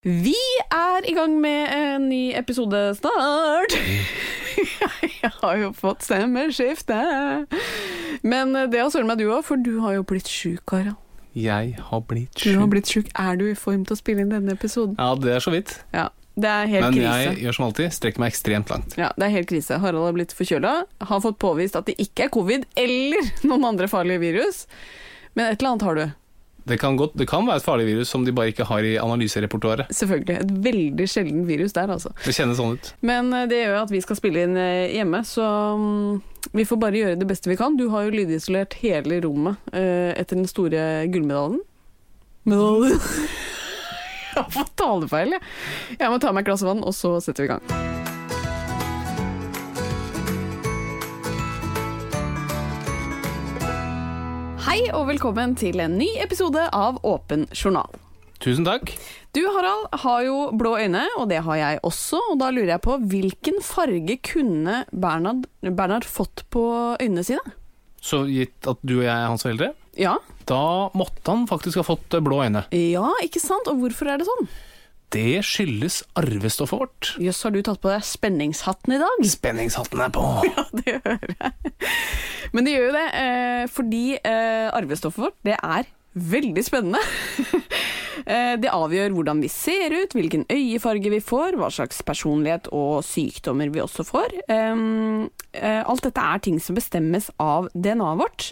Vi er i gang med en ny episode snart. Jeg har jo fått stemmeskifte. Men det har søren meg du òg, for du har jo blitt sjuk, Harald. Jeg har blitt Du har blitt sjuk. Er du i form til å spille inn denne episoden? Ja, det er så vidt. Ja, det er helt Men krise. jeg gjør som alltid, strekker meg ekstremt langt. Ja, det er helt krise. Harald har blitt forkjøla, har fått påvist at det ikke er covid eller noen andre farlige virus. Men et eller annet har du. Det kan, godt, det kan være et farlig virus som de bare ikke har i analyserepertoaret. Selvfølgelig. Et veldig sjelden virus der, altså. Det kjennes sånn ut. Men eh, det gjør jo at vi skal spille inn eh, hjemme, så mm, vi får bare gjøre det beste vi kan. Du har jo lydisolert hele rommet eh, etter den store gullmedaljen. Medaljen? Jeg har fått talefeil, jeg. Jeg må ta meg et glass vann, og så setter vi i gang. Hei og velkommen til en ny episode av Åpen journal. Tusen takk. Du Harald har jo blå øyne, og det har jeg også. Og da lurer jeg på, hvilken farge kunne Bernhard, Bernhard fått på øynene sine? Så gitt at du og jeg er hans foreldre, Ja. da måtte han faktisk ha fått eh, blå øyne. ja, ikke sant? Og hvorfor er det sånn? Det skyldes arvestoffet vårt. Jøss, har du tatt på deg spenningshatten i dag? Spenningshatten er på. Ja, det hører jeg. Men det gjør jo det, eh, fordi eh, arvestoffet vårt, det er veldig spennende. Eh, det avgjør hvordan vi ser ut, hvilken øyefarge vi får, hva slags personlighet og sykdommer vi også får. Alt dette er ting som bestemmes av DNA-et vårt.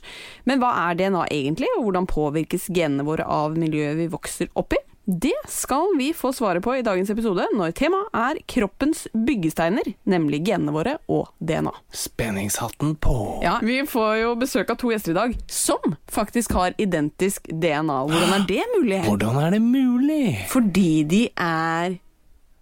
Men hva er DNA egentlig, og hvordan påvirkes genene våre av miljøet vi vokser opp i? Det skal vi få svaret på i dagens episode, når temaet er kroppens byggesteiner, nemlig genene våre og DNA. Spenningshatten på. Ja, Vi får jo besøk av to gjester i dag som faktisk har identisk DNA. Hvordan er det mulig? Hvordan er det mulig? Fordi de er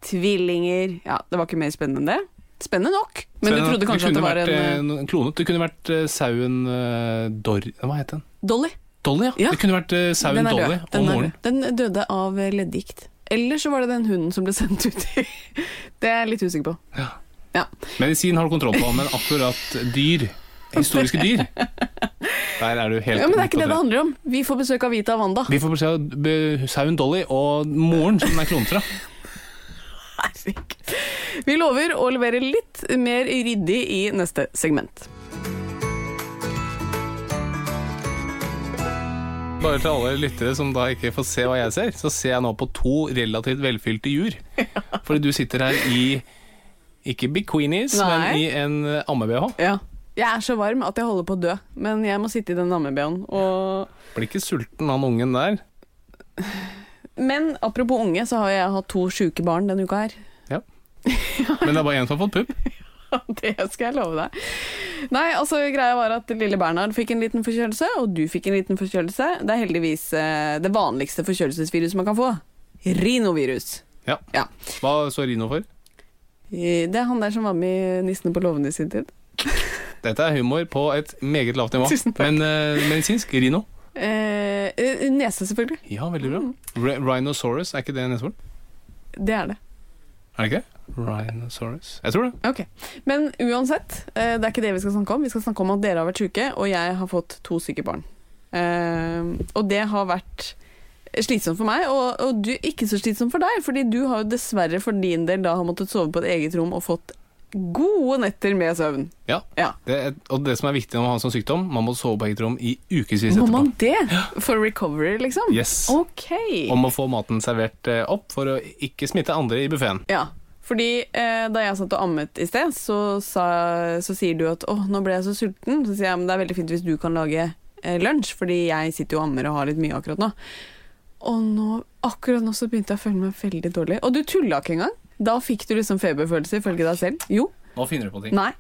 tvillinger Ja, det var ikke mer spennende enn det. Spennende nok, men du trodde kanskje at det var vært, en eh, eh, klonet. Det kunne vært eh, sauen uh, Dor... Hva het den? Dolly. Dolly, ja. Ja. Det kunne vært uh, sauen Dolly og Den, moren. den døde av eh, leddgikt. Eller så var det den hunden som ble sendt ut i Det er jeg litt usikker på. Ja. Ja. Medisin har du kontroll på, men akkurat dyr, historiske dyr, der er du helt ja, Men det er ikke det det handler om. Vi får besøk av Vita og Wanda. Vi får besøk av sauen Dolly og moren som den er klonet fra. Herregud. Vi lover å levere litt mer ryddig i neste segment. Bare til alle lyttere som da ikke får se hva jeg ser, så ser jeg nå på to relativt velfylte jur. Fordi du sitter her i ikke bikinis, Nei. men i en eh, amme-BH. Ja. Jeg er så varm at jeg holder på å dø, men jeg må sitte i den ammebh-en. Og... Blir ikke sulten han ungen der. Men apropos unge, så har jeg hatt to sjuke barn denne uka her. Men det er bare én som har fått pupp. Det skal jeg love deg. Nei, altså greia var at lille Bernhard fikk en liten forkjølelse, og du fikk en liten forkjølelse. Det er heldigvis eh, det vanligste forkjølelsesviruset man kan få. Rinovirus. Ja. Ja. Hva står Rino for? Det er han der som var med i Nissene på låven i sin tid. Dette er humor på et meget lavt nivå. Men eh, medisinsk Rino. Eh, eh, nese, selvfølgelig. Ja, veldig bra. Mm. Rhinosaurus, er ikke det nesehorn? Det er det. Er det ikke? Rhinosaurus. Jeg tror det. Ok, Men uansett, eh, det er ikke det vi skal snakke om. Vi skal snakke om at dere har vært syke, og jeg har fått to syke barn. Eh, og det har vært slitsomt for meg, og, og du, ikke så slitsomt for deg, fordi du har jo dessverre for din del da har måttet sove på et eget rom og fått gode netter med søvn. Ja. Ja. Det, er- og det som er viktig når man har en sånn sykdom, man må sove på eget rom i ukevis Må etterpå. man det? For recovery, liksom? Yes. Ok. Og må få maten servert eh, opp for å ikke smitte andre i buffeen. Ja, fordi eh, da jeg satt og ammet i sted, så, sa, så sier du at åh, nå ble jeg så sulten. Så sier jeg men det er veldig fint hvis du kan lage eh, lunsj, fordi jeg sitter jo og ammer og har litt mye akkurat nå. Og nå, akkurat nå så begynte jeg å føle meg veldig dårlig. Og du tulla ikke engang. Da fikk du liksom feberfølelse ifølge deg selv. Jo. Nå finner du på ting. Nei.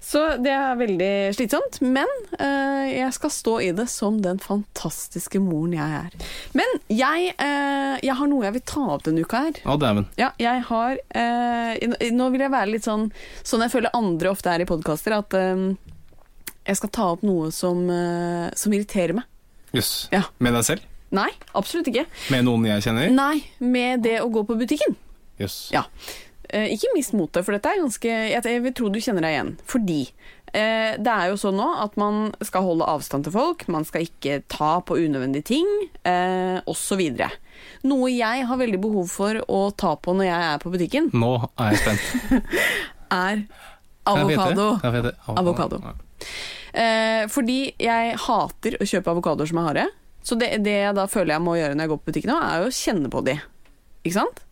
Så det er veldig slitsomt, men uh, jeg skal stå i det som den fantastiske moren jeg er. Men jeg, uh, jeg har noe jeg vil ta opp denne uka her. Å, dæven. Ja, jeg har uh, Nå vil jeg være litt sånn Sånn jeg føler andre ofte er i podkaster, at jeg skal ta opp noe som, som irriterer meg. Jøss. Ja. Med deg selv? Nei, absolutt ikke. Med noen jeg kjenner? Nei, med det å gå på butikken. Jøss. Ja. Eh, ikke mist motet, for dette er ganske Jeg vil tro du kjenner deg igjen. Fordi eh, det er jo sånn nå at man skal holde avstand til folk, man skal ikke ta på unødvendige ting, eh, osv. Noe jeg har veldig behov for å ta på når jeg er på butikken, Nå er jeg spent. er avokado. Avokado. Eh, fordi jeg hater å kjøpe avokadoer som er harde. Så det, det jeg da føler jeg må gjøre når jeg går på butikken nå, er å kjenne på de. Ikke sant?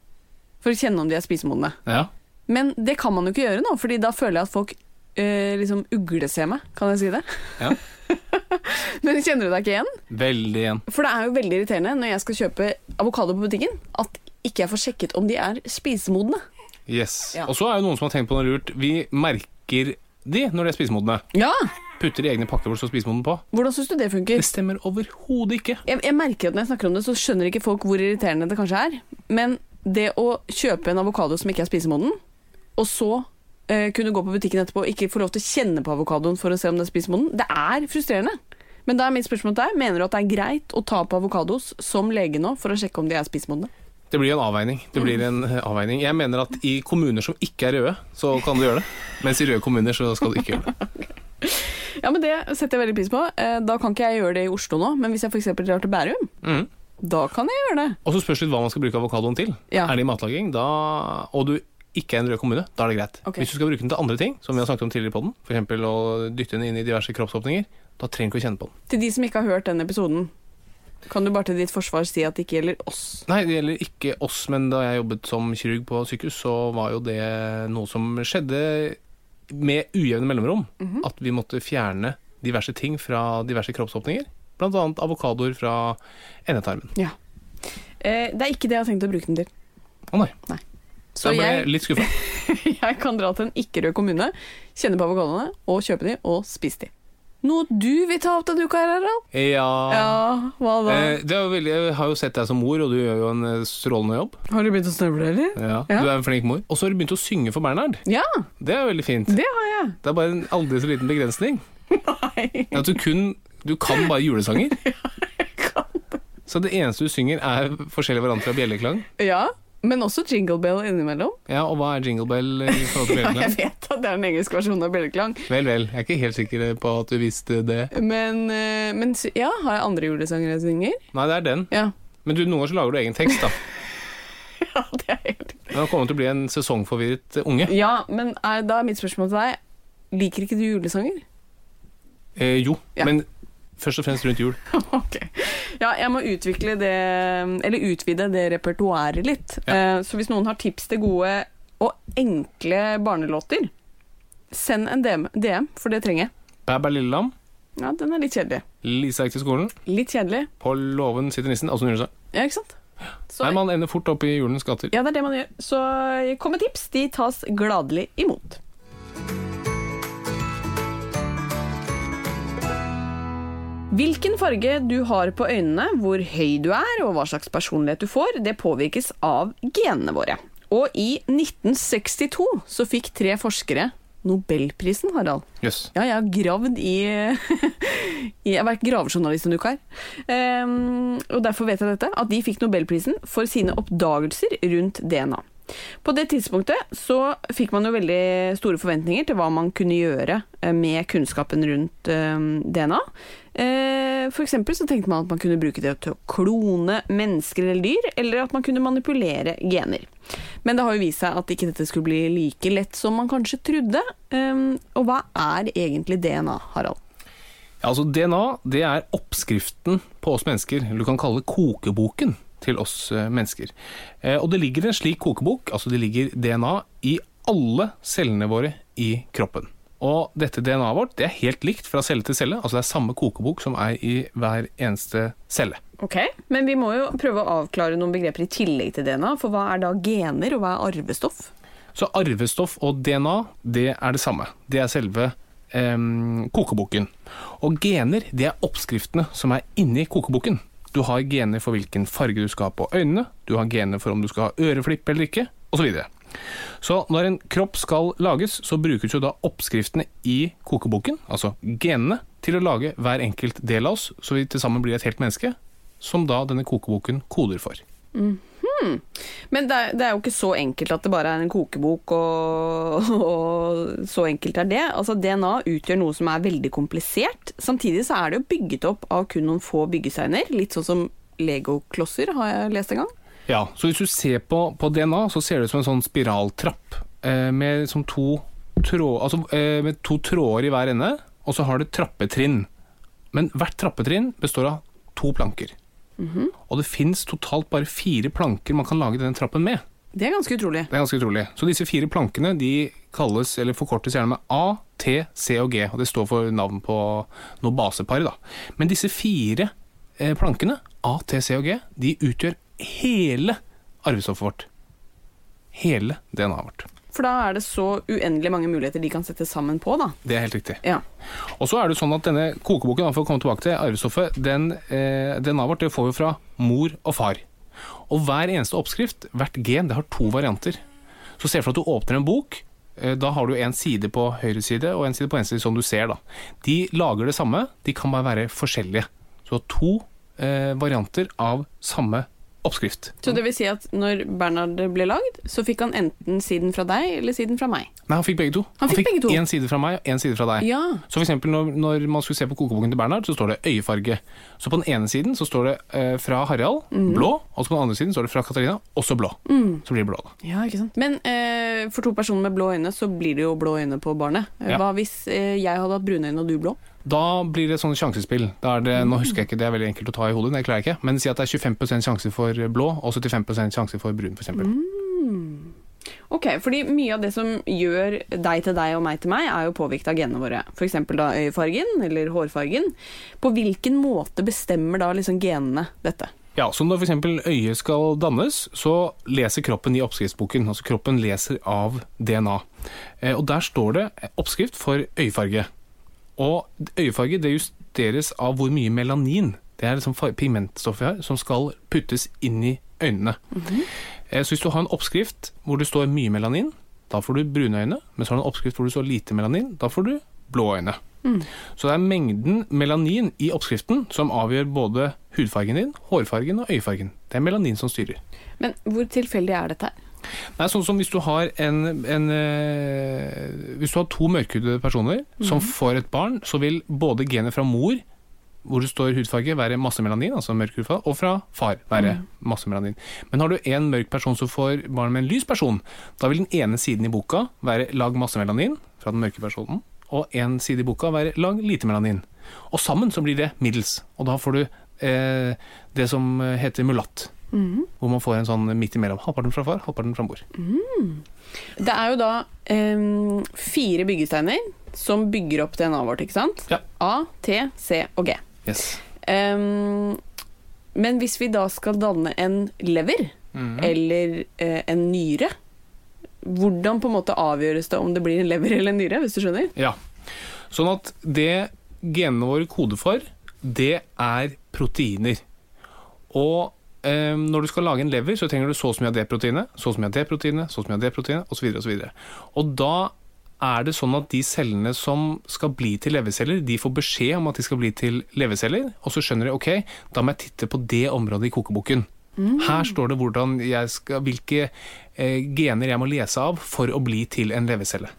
For å kjenne om de er spisemodne. Ja. Men det kan man jo ikke gjøre nå, Fordi da føler jeg at folk øh, liksom ugleser meg. Kan jeg si det? ja. Men kjenner du deg ikke igjen? Veldig igjen. For det er jo veldig irriterende når jeg skal kjøpe avokado på butikken, at ikke jeg får sjekket om de er spisemodne. Yes. Ja. Og så er jo noen som har tenkt på noe lurt. Vi merker de når de er spisemodne. Ja! Putter i egne pakker hvor det står spisemoden på. Hvordan syns du det funker? Det stemmer overhodet ikke. Jeg, jeg merker at når jeg snakker om det, så skjønner ikke folk hvor irriterende det kanskje er. Men det å kjøpe en avokado som ikke er spisemoden, og så eh, kunne gå på butikken etterpå og ikke få lov til å kjenne på avokadoen for å se om den er spisemoden, det er frustrerende. Men da er mitt spørsmål til deg, mener du at det er greit å ta på avokados som lege nå for å sjekke om de er spisemodne? Det blir en avveining. Det blir en eh, avveining. Jeg mener at i kommuner som ikke er røde, så kan du gjøre det. Mens i røde kommuner så skal du ikke gjøre det. Ja, men det setter jeg veldig pris på. Eh, da kan ikke jeg gjøre det i Oslo nå, men hvis jeg f.eks. drar til Bærum, Mhm. Da kan jeg gjøre det. Og så spørs litt hva man skal bruke avokadoen til. Ja. Er det i matlaging, da, og du ikke er en rød kommune, da er det greit. Okay. Hvis du skal bruke den til andre ting, som vi har snakket om tidligere på den, f.eks. å dytte den inn i diverse kroppsåpninger, da trenger du ikke å kjenne på den. Til de som ikke har hørt den episoden, kan du bare til ditt forsvar si at det ikke gjelder oss? Nei, det gjelder ikke oss, men da jeg jobbet som kirurg på sykehus, så var jo det noe som skjedde med ujevne mellomrom. Mhm. At vi måtte fjerne diverse ting fra diverse kroppsåpninger. Annet avokadoer fra endetarmen. Ja. Eh, det er ikke det jeg har tenkt å bruke den til. Å nei, Så jeg ble jeg litt skuffa. jeg kan dra til en ikke-rød kommune, kjenne på avokadoene og kjøpe de og spise de. Noe du vil ta opp denne uka her, Harald? Ja, Ja, hva da? Eh, det er veldig, Jeg har jo sett deg som mor, og du gjør jo en eh, strålende jobb. Har du begynt å snøvle, eller? Ja, Ja. Du er en flink mor. Og så har du begynt å synge for Bernhard. Ja, Det er jo veldig fint. det har jeg. Det er bare en aldri så liten begrensning. Nei. At du kun Du kan bare julesanger. Så det eneste du synger, er forskjellige varianter av bjelleklang. Ja, men også Jingle Bell innimellom. Ja, Og hva er jingle bell i forhold til bjelleklang? Ja, jeg vet at det er den engelske versjonen av bjelleklang. Vel, vel. Jeg er ikke helt sikker på at du visste det. Men, eh, men ja, har jeg andre julesanger jeg synger? Nei, det er den. Ja. Men du, noen ganger så lager du egen tekst, da. ja, det er helt Men han kommer til å bli en sesongforvirret unge. Ja, men da er mitt spørsmål til deg Liker ikke du julesanger? Eh, jo, Ja. men først og fremst rundt jul. ok. Ja, jeg må utvikle det Eller utvide det repertoaret litt. Ja. så hvis noen har tips til gode og enkle barnelåter, send en DM, DM for det trenger jeg. Bæ bæ lille lam. Ja, den er litt kjedelig. Lisa gikk til skolen. Litt kjedelig. På låven sitter nissen. Altså julesang. Ja, ikke sant? Så, Nei, man ender fort opp i julens gater. ja, det er det man gjør. Så kom med tips. De tas gladelig imot. Hvilken farge du har på øynene, hvor høy du er og hva slags personlighet du får, det påvirkes av genene våre. Og i 1962 så fikk tre forskere Nobelprisen, Harald. Yes. Ja, jeg har gravd i, Jeg har vært gravejournalist en uke her. Um, og derfor vet jeg dette, at de fikk Nobelprisen for sine oppdagelser rundt DNA. På det tidspunktet så fikk man jo veldig store forventninger til hva man kunne gjøre eh, med kunnskapen rundt um, DNA. Eh, For eksempel så tenkte man at man kunne bruke det til å klone mennesker eller dyr, eller at man kunne manipulere gener. Men det har jo vist seg at ikke dette skulle bli like lett som man kanskje trodde. Um, og hva er egentlig DNA, Harald? Ja, altså DNA det er oppskriften på oss mennesker, du kan kalle det kokeboken til oss eh, mennesker. Eh, og det ligger en slik kokebok, altså det ligger DNA, i alle cellene våre i kroppen. Og dette DNA-et vårt det er helt likt fra celle til celle, altså det er samme kokebok som er i hver eneste celle. Ok, Men vi må jo prøve å avklare noen begreper i tillegg til DNA, for hva er da gener, og hva er arvestoff? Så arvestoff og DNA, det er det samme. Det er selve eh, kokeboken. Og gener, det er oppskriftene som er inni kokeboken. Du har gener for hvilken farge du skal ha på øynene, du har gener for om du skal ha øreflipp eller ikke, osv. Så, når en kropp skal lages, så brukes jo da oppskriftene i kokeboken, altså genene, til å lage hver enkelt del av oss, så vi til sammen blir et helt menneske, som da denne kokeboken koder for. Men det er, det er jo ikke så enkelt at det bare er en kokebok, og, og så enkelt er det. Altså DNA utgjør noe som er veldig komplisert. Samtidig så er det jo bygget opp av kun noen få byggesteiner, litt sånn som legoklosser, har jeg lest en gang. Ja, så hvis du ser på, på DNA, så ser det ut som en sånn spiraltrapp eh, med, som to, tråd, altså, eh, med to tråder i hver ende, og så har det trappetrinn. Men hvert trappetrinn består av to planker. Og det fins totalt bare fire planker man kan lage denne trappen med. Det er ganske utrolig. Det er ganske utrolig. Så disse fire plankene de kalles, eller forkortes gjerne med A, T, C og G. Og det står for navn på noe basepar. Da. Men disse fire eh, plankene, A, T, C og G, de utgjør hele arvestoffet vårt. Hele DNA-et vårt. For da er det så uendelig mange muligheter de kan sette sammen på, da. Det er helt riktig. Ja. Og så er det sånn at denne kokeboken, for å komme tilbake til arvestoffet, den, eh, DNA-et vårt det får vi fra mor og far. Og hver eneste oppskrift, hvert gen, det har to varianter. Så se for deg at du åpner en bok. eh, Da har du en side på høyre side og en side på venstre side, som du ser. da. De lager det samme, de kan bare være forskjellige. Så du har to eh, varianter av samme oppskrift. Så det vil si at når Bernhard ble lagd, så fikk han enten siden fra deg eller siden fra meg. Nei, han fikk begge to. Han fikk to? En side fra meg og en side fra deg. Ja. Så eksempel når, når man skulle se på kokeboken til Bernhard, så står det øyefarge. Så på den ene siden så står det eh, fra Harald, mm. blå, og så på den andre siden står det fra Katarina, også blå. Mm. Så blir det blå, da. Ja, ikke sant? Men eh, for to personer med blå øyne, så blir det jo blå øyne på barnet. Ja. Hva hvis eh, jeg hadde hatt brune øyne og du blå? Da blir det sånn sjansespill. Er det, nå husker jeg ikke, det er veldig enkelt å ta i hodet, det klarer jeg ikke. Men si at det er 25% sjanse for blå og 75% sjanse for brun, f.eks. Mm. Ok, fordi mye av det som gjør deg til deg og meg til meg, er jo påvirket av genene våre. For eksempel da øyefargen eller hårfargen. På hvilken måte bestemmer da liksom genene dette? Ja, så når f.eks. øyet skal dannes, så leser kroppen i oppskriftsboken. Altså kroppen leser av DNA. Eh, Og der står det oppskrift for øyefarge. Og øyefarge det justeres av hvor mye melanin, det er liksom pigmentstoffet pigmentstoff vi har, som skal puttes inn i øynene. Eh, Så hvis du har en oppskrift hvor det står mye melanin, da får du brune øyne. Men så har du en oppskrift hvor det står lite melanin, da får du blå øyne. Så det er mengden melanin i oppskriften som avgjør både hudfargen din, hårfargen og øyefargen. Det er melanin som styrer. Men hvor tilfeldig er dette her? Er sånn som hvis du har en, en eh, Hvis du har to mørkhudede personer som får et barn, så vil både genet fra mor, hvor det står hudfarge, være masse melanin, altså mørk hudfarge, og fra far være masse melanin. Men har du en mørk person som får barn med en lys person, da vil den ene siden i boka være lag masse melanin fra den mørke personen, og en side i boka være lag lite melanin. Og sammen så blir det middels, og da får du eh, det som heter mulatt. Hvor man får en sånn midt imellom. Halvparten fra far, halvparten fra mor. Det er jo da um, fire byggesteiner som bygger opp DNA-et vårt, ikke sant? Ja. A, T, C og G. Yes. Um, men hvis vi da skal danne en lever, eller uh, en nyre, hvordan på en måte avgjøres det om det blir en lever eller en nyre, hvis du skjønner? Ja. Sånn at det genene våre koder for, det er proteiner. Og eh, når du skal lage en lever, så trenger du så og så mye av det proteinet, så og så mye av det proteinet, så og så mye av det proteinet, osv. osv. Og da er det sånn at de cellene som skal bli til leverceller, de får beskjed om at de skal bli til leverceller, og så skjønner de ok, da må jeg titte på det området i kokeboken. Her står det jeg skal, hvilke eh, gener jeg må lese av for å bli til en levercelle.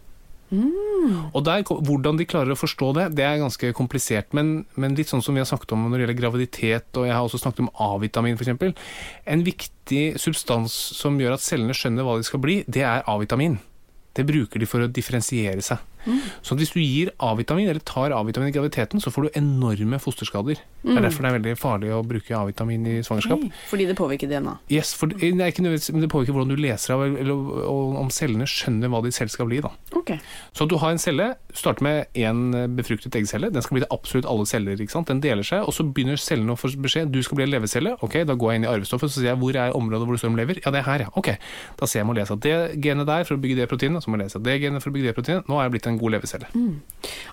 Og der, Hvordan de klarer å forstå det, det er ganske komplisert. Men, men litt sånn som vi har snakket om når det gjelder graviditet, og jeg har også snakket om A-vitamin f.eks. En viktig substans som gjør at cellene skjønner hva de skal bli, det er A-vitamin. Det bruker de for å differensiere seg. Så hvis du gir A-vitamin, eller tar A-vitamin i graviditeten, så får du enorme fosterskader. Det er derfor det er veldig farlig å bruke A-vitamin i svangerskap. Fordi det påvirker DNA. Yes, for er ikke nødvendigvis, men det påvirker hvordan du leser av, eller og om cellene skjønner hva de selv skal bli. da. Okay. Så du har en celle, starter med én befruktet eggcelle. Den skal bli til absolutt alle celler. ikke sant? Den deler seg, og så begynner cellene å få beskjed du skal bli en levercelle. Ok, Da går jeg inn i arvestoffet så sier jeg hvor er området hvor det står om lever. Ja, det er her, ja. Ok. Da ser jeg må lese at det genet der for å bygge det proteinet, så må jeg lese at det genet for å bygge det proteinet. Nå er jeg blitt en god levercelle.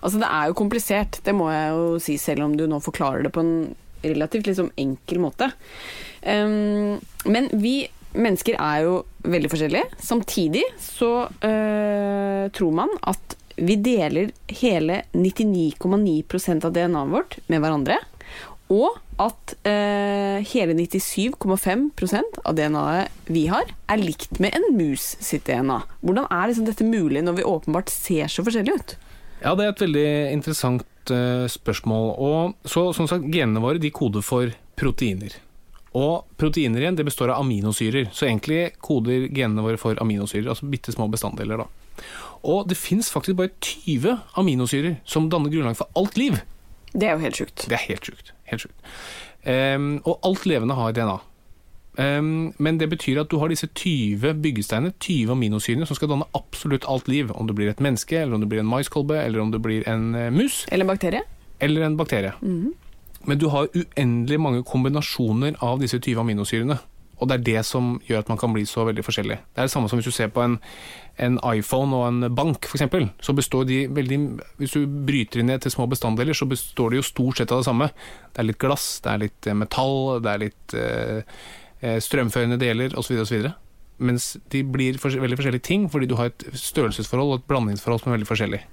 Altså, det er jo komplisert, det må jeg jo si, selv om du nå forklarer det på en relativt liksom enkel måte. Um, men vi mennesker er jo veldig forskjellige. Samtidig så uh, tror man at vi deler hele 99,9% av DNA-et vårt med hverandre. Og at eh, hele 97,5% av DNA-et vi har, er likt med en mus sitt DNA. Hvordan er liksom dette mulig når vi åpenbart ser så forskjellige ut? Ja, det er et veldig interessant eh, spørsmål. Og så, som sagt, genene våre de koder for proteiner. Og proteiner igjen, det består av aminosyrer. Så egentlig koder genene våre for aminosyrer, altså bitte små bestanddeler. da. Og det fins faktisk bare 20 aminosyrer som danner grunnlag for alt liv. Det er jo helt sjukt. Det er helt sjukt. Helt sjukt. Um, og alt levende har DNA. Um, men det betyr at du har disse 20 byggesteinene, 20 aminosyrene, som skal danne absolutt alt liv. Om det blir et menneske, eller om det blir en maiskolbe, eller om det blir en eh, mus, Eller bakterie. eller en bakterie. Men du har uendelig mange kombinasjoner av disse 20 aminosyrene. Og det er det som gjør at man kan bli så veldig forskjellig. Det er det samme som hvis du ser på en, en iPhone og en bank, f.eks. Så består de veldig Hvis du bryter inn ned til små bestanddeler, så består de jo stort sett av det samme. Det er litt glass, det er litt eh, metall, det er litt eh, eh, strømførende deler osv. osv. Mens de blir fors veldig forskjellige ting, fordi du har et størrelsesforhold og et blandingsforhold som er veldig forskjellig.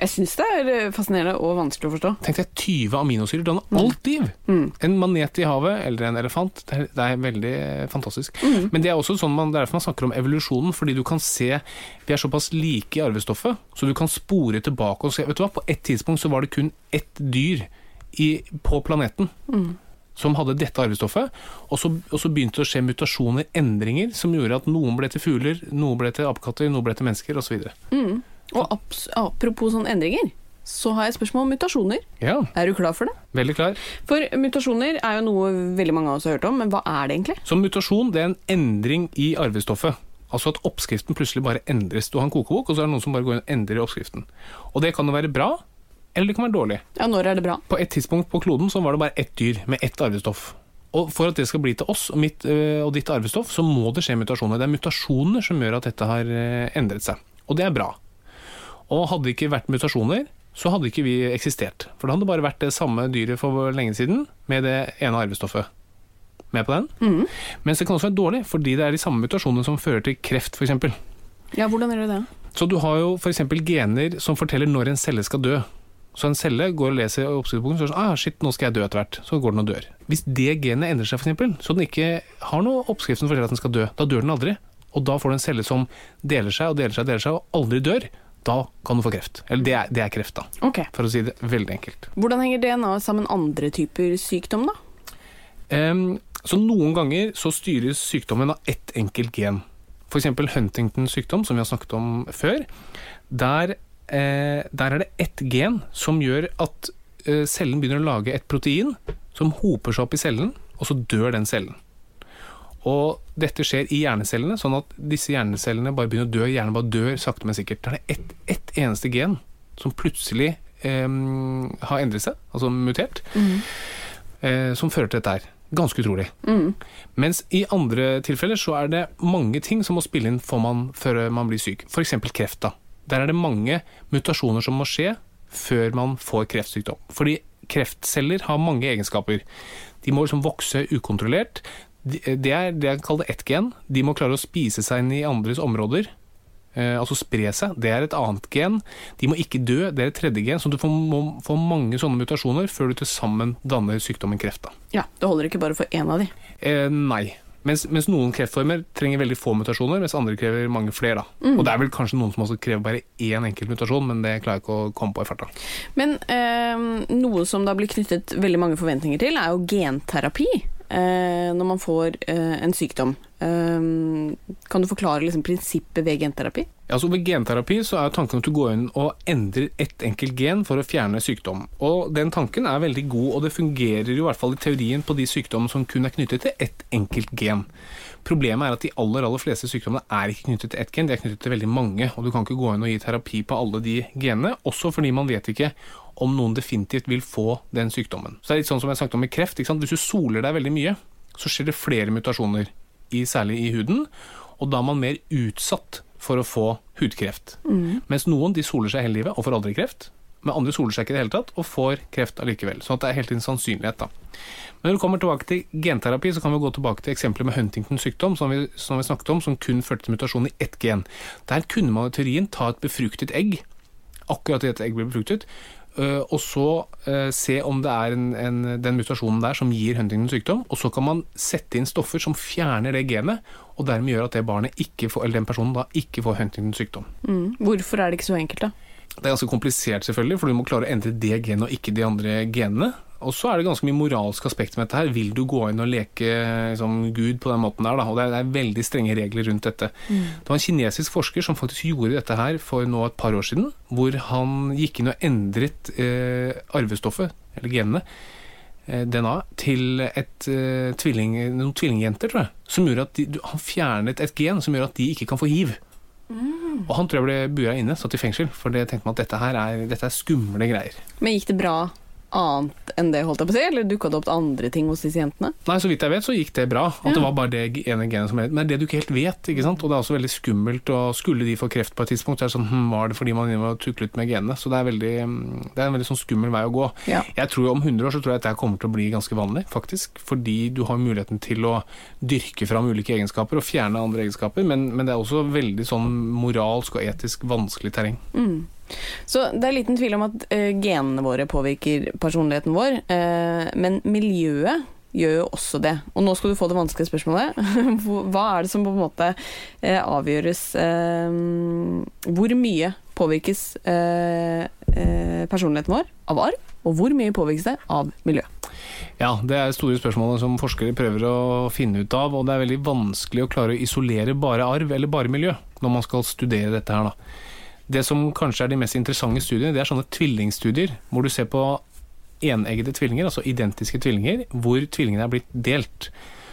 Jeg syns det er eh, fascinerende og vanskelig å forstå. Tenk deg 20 aminosyrer danner alt liv! En manet i havet eller en elefant. Det er, det er veldig fantastisk. fantastisk. Men det er også sånn man, er derfor man snakker om evolusjonen, fordi du kan se Vi er såpass like i arvestoffet, så du kan spore tilbake og se Vet du hva, på et tidspunkt så var det kun ett dyr i, på planeten. Som hadde dette arvestoffet, og så, og så begynte det å skje mutasjoner, endringer, som gjorde at noen ble til fugler, noen ble til apekatter, noen ble til mennesker, osv. Og apropos sånne endringer, så har jeg spørsmål om mutasjoner. Ja, Er du klar for det? veldig klar. For mutasjoner er jo noe veldig mange av oss har hørt om, men hva er det egentlig? Så mutasjon det er en endring i arvestoffet. Altså at oppskriften plutselig bare endres. Du har en kokebok, og så er det noen som bare går inn og endrer oppskriften. Og det kan jo være bra, eller det kan være dårlig. Ja, når er det bra? På et tidspunkt på kloden så var det bare ett dyr med ett arvestoff. Og for at det skal bli til oss og, mitt, øh, og ditt arvestoff, så må det skje mutasjoner. Det er mutasjoner som gjør at dette har øh, endret seg. Og det er bra. Og hadde det ikke vært mutasjoner, så hadde ikke vi eksistert. For det hadde bare vært det samme dyret for lenge siden, med det ene arvestoffet. Med på den? Mens det kan også være dårlig, fordi det er de samme mutasjonene som fører til kreft, f.eks. Ja, hvordan gjør du det? Så du har jo f.eks. gener som forteller når en celle skal dø. Så en celle går og leser oppskriftsboken og sier sånn, ah, shit, nå skal jeg dø etter hvert. Så går den og dør. Hvis det genet endrer seg, f.eks., så den ikke har noe oppskrift som forteller at den skal dø, da dør den aldri. Og da får du en celle som deler seg og deler seg og deler seg, og aldri dør. Da kan du få kreft. Eller det er, det er kreft, da. Okay. For å si det veldig enkelt. Hvordan henger DNA sammen andre typer sykdom, da? Um, så noen ganger så styres sykdommen av ett enkelt gen. F.eks. Huntingtons sykdom, som vi har snakket om før. Der, eh, der er det ett gen som gjør at eh, cellen begynner å lage et protein som hoper seg opp i cellen, og så dør den cellen. Og dette skjer i hjernecellene, sånn at disse hjernecellene bare begynner å dø. Hjernen bare dør sakte, men sikkert. Da er det ett et eneste gen som plutselig eh, har endret seg, altså mutert, eh, som fører til dette her. Ganske utrolig. Mens i andre tilfeller så er det mange ting som må spille inn for man, før man blir syk. F.eks. kreft. da. Der er det mange mutasjoner som må skje før man får kreftsykdom. Fordi kreftceller har mange egenskaper. De må liksom vokse ukontrollert. De- Det er det jeg kaller ett gen. De må klare å spise seg inn i andres områder. Eh, altså spre seg. Det er et annet gen. De må ikke dø. Det er et tredje gen. Så du får, må få mange sånne mutasjoner før du til sammen danner sykdommen kreft. da. Ja, Det holder ikke bare for én av de. Eh, nei. Mens, mens noen kreftformer trenger veldig få mutasjoner, mens andre krever mange flere. Da. Og det er vel kanskje noen som også krever bare én enkelt mutasjon, men det klarer jeg ikke å komme på i farta. Men eh, noe som da blir knyttet veldig mange forventninger til, er jo genterapi. Eh, når man får eh, en sykdom. Eh, kan du forklare liksom, prinsippet ved genterapi? Ja, så Ved genterapi så er tanken at du går inn og endrer ett enkelt gen for å fjerne sykdom. Og Den tanken er veldig god, og det fungerer i hvert fall i teorien på de sykdommene som kun er knyttet til ett enkelt gen. Problemet er at de aller aller fleste sykdommene er ikke knyttet til ett gen, de er knyttet til veldig mange. Og du kan ikke gå inn og gi terapi på alle de genene, også fordi man vet ikke om noen definitivt vil få den sykdommen. Så det er litt sånn som jeg snakket om med kreft. Ikke sant? Hvis du soler deg veldig mye, så skjer det flere mutasjoner, i, særlig i huden, og da er man mer utsatt for å få hudkreft. Mens noen de soler seg hele livet og får aldri kreft, men andre soler seg ikke i det hele tatt og får kreft allikevel. Så det er helt en sannsynlighet, da. Men når det kommer tilbake til genterapi, så kan vi gå tilbake til eksempelet med Huntingtons sykdom, som vi, som vi snakket om, som kun førte til mutasjon i ett gen. Der kunne man i teorien ta et befruktet egg, akkurat idet egget ble befruktet, og så øh, se om det er en, en, den mutasjonen der som gir Huntingtons sykdom, og så kan man sette inn stoffer som fjerner det genet, og dermed gjør at det barnet ikke får, eller den personen da ikke får Huntingtons sykdom. Mm. Hvorfor er det ikke så enkelt, da? Det er ganske komplisert, selvfølgelig, for du må klare å endre det genet og ikke de andre genene. Og så er det ganske mye moralsk aspekt med dette her. Vil du gå inn og leke liksom, Gud på den måten der? Da? Og det er, det er veldig strenge regler rundt dette. Det var en kinesisk forsker som faktisk gjorde dette her for nå et par år siden, hvor han gikk inn og endret eh, arvestoffet, eller genene, eh, DNA, til et, eh, tvilling, noen tvillingjenter, tror jeg. Som gjorde at de, han fjernet et gen som gjør at de ikke kan få hiv. Og han tror jeg ble bua inne, satt i fengsel, for det tenkte man at dette her er, dette er skumle greier. Men gikk det bra annet enn det, holdt jeg på å si, eller dukka det opp andre ting hos disse jentene? Nei, så vidt jeg vet så gikk det bra. At det var bare det ene genet som er Men det er det du ikke helt vet, ikke sant. Og det er også veldig skummelt. Og skulle de få kreft på et tidspunkt, så er det sånn hm, Var det fordi man var tuklet med genene? Så det er, veldig, det er en veldig sånn skummel vei å gå. Ja. Jeg tror Om 100 år så tror jeg at dette kommer til å bli ganske vanlig, faktisk. Fordi du har muligheten til å dyrke fram ulike egenskaper og fjerne andre egenskaper. Men, men det er også veldig sånn moralsk og etisk vanskelig terreng. Så det er liten tvil om at uh, genene våre påvirker personligheten vår, uh, men miljøet gjør jo også det. Og nå skal du få det vanskelige spørsmålet. Hva er det som på en måte uh, avgjøres Hvor mye påvirkes personligheten vår av arv, og hvor mye påvirkes det av miljø? Ja, det er store spørsmål som forskere prøver å finne ut av, og det er veldig vanskelig å klare å isolere bare arv eller bare miljø når man skal studere dette her. da. Det som kanskje er de mest interessante studiene, det er sånne tvillingstudier, hvor du ser på eneggede tvillinger, altså identiske tvillinger, hvor tvillingene er blitt delt.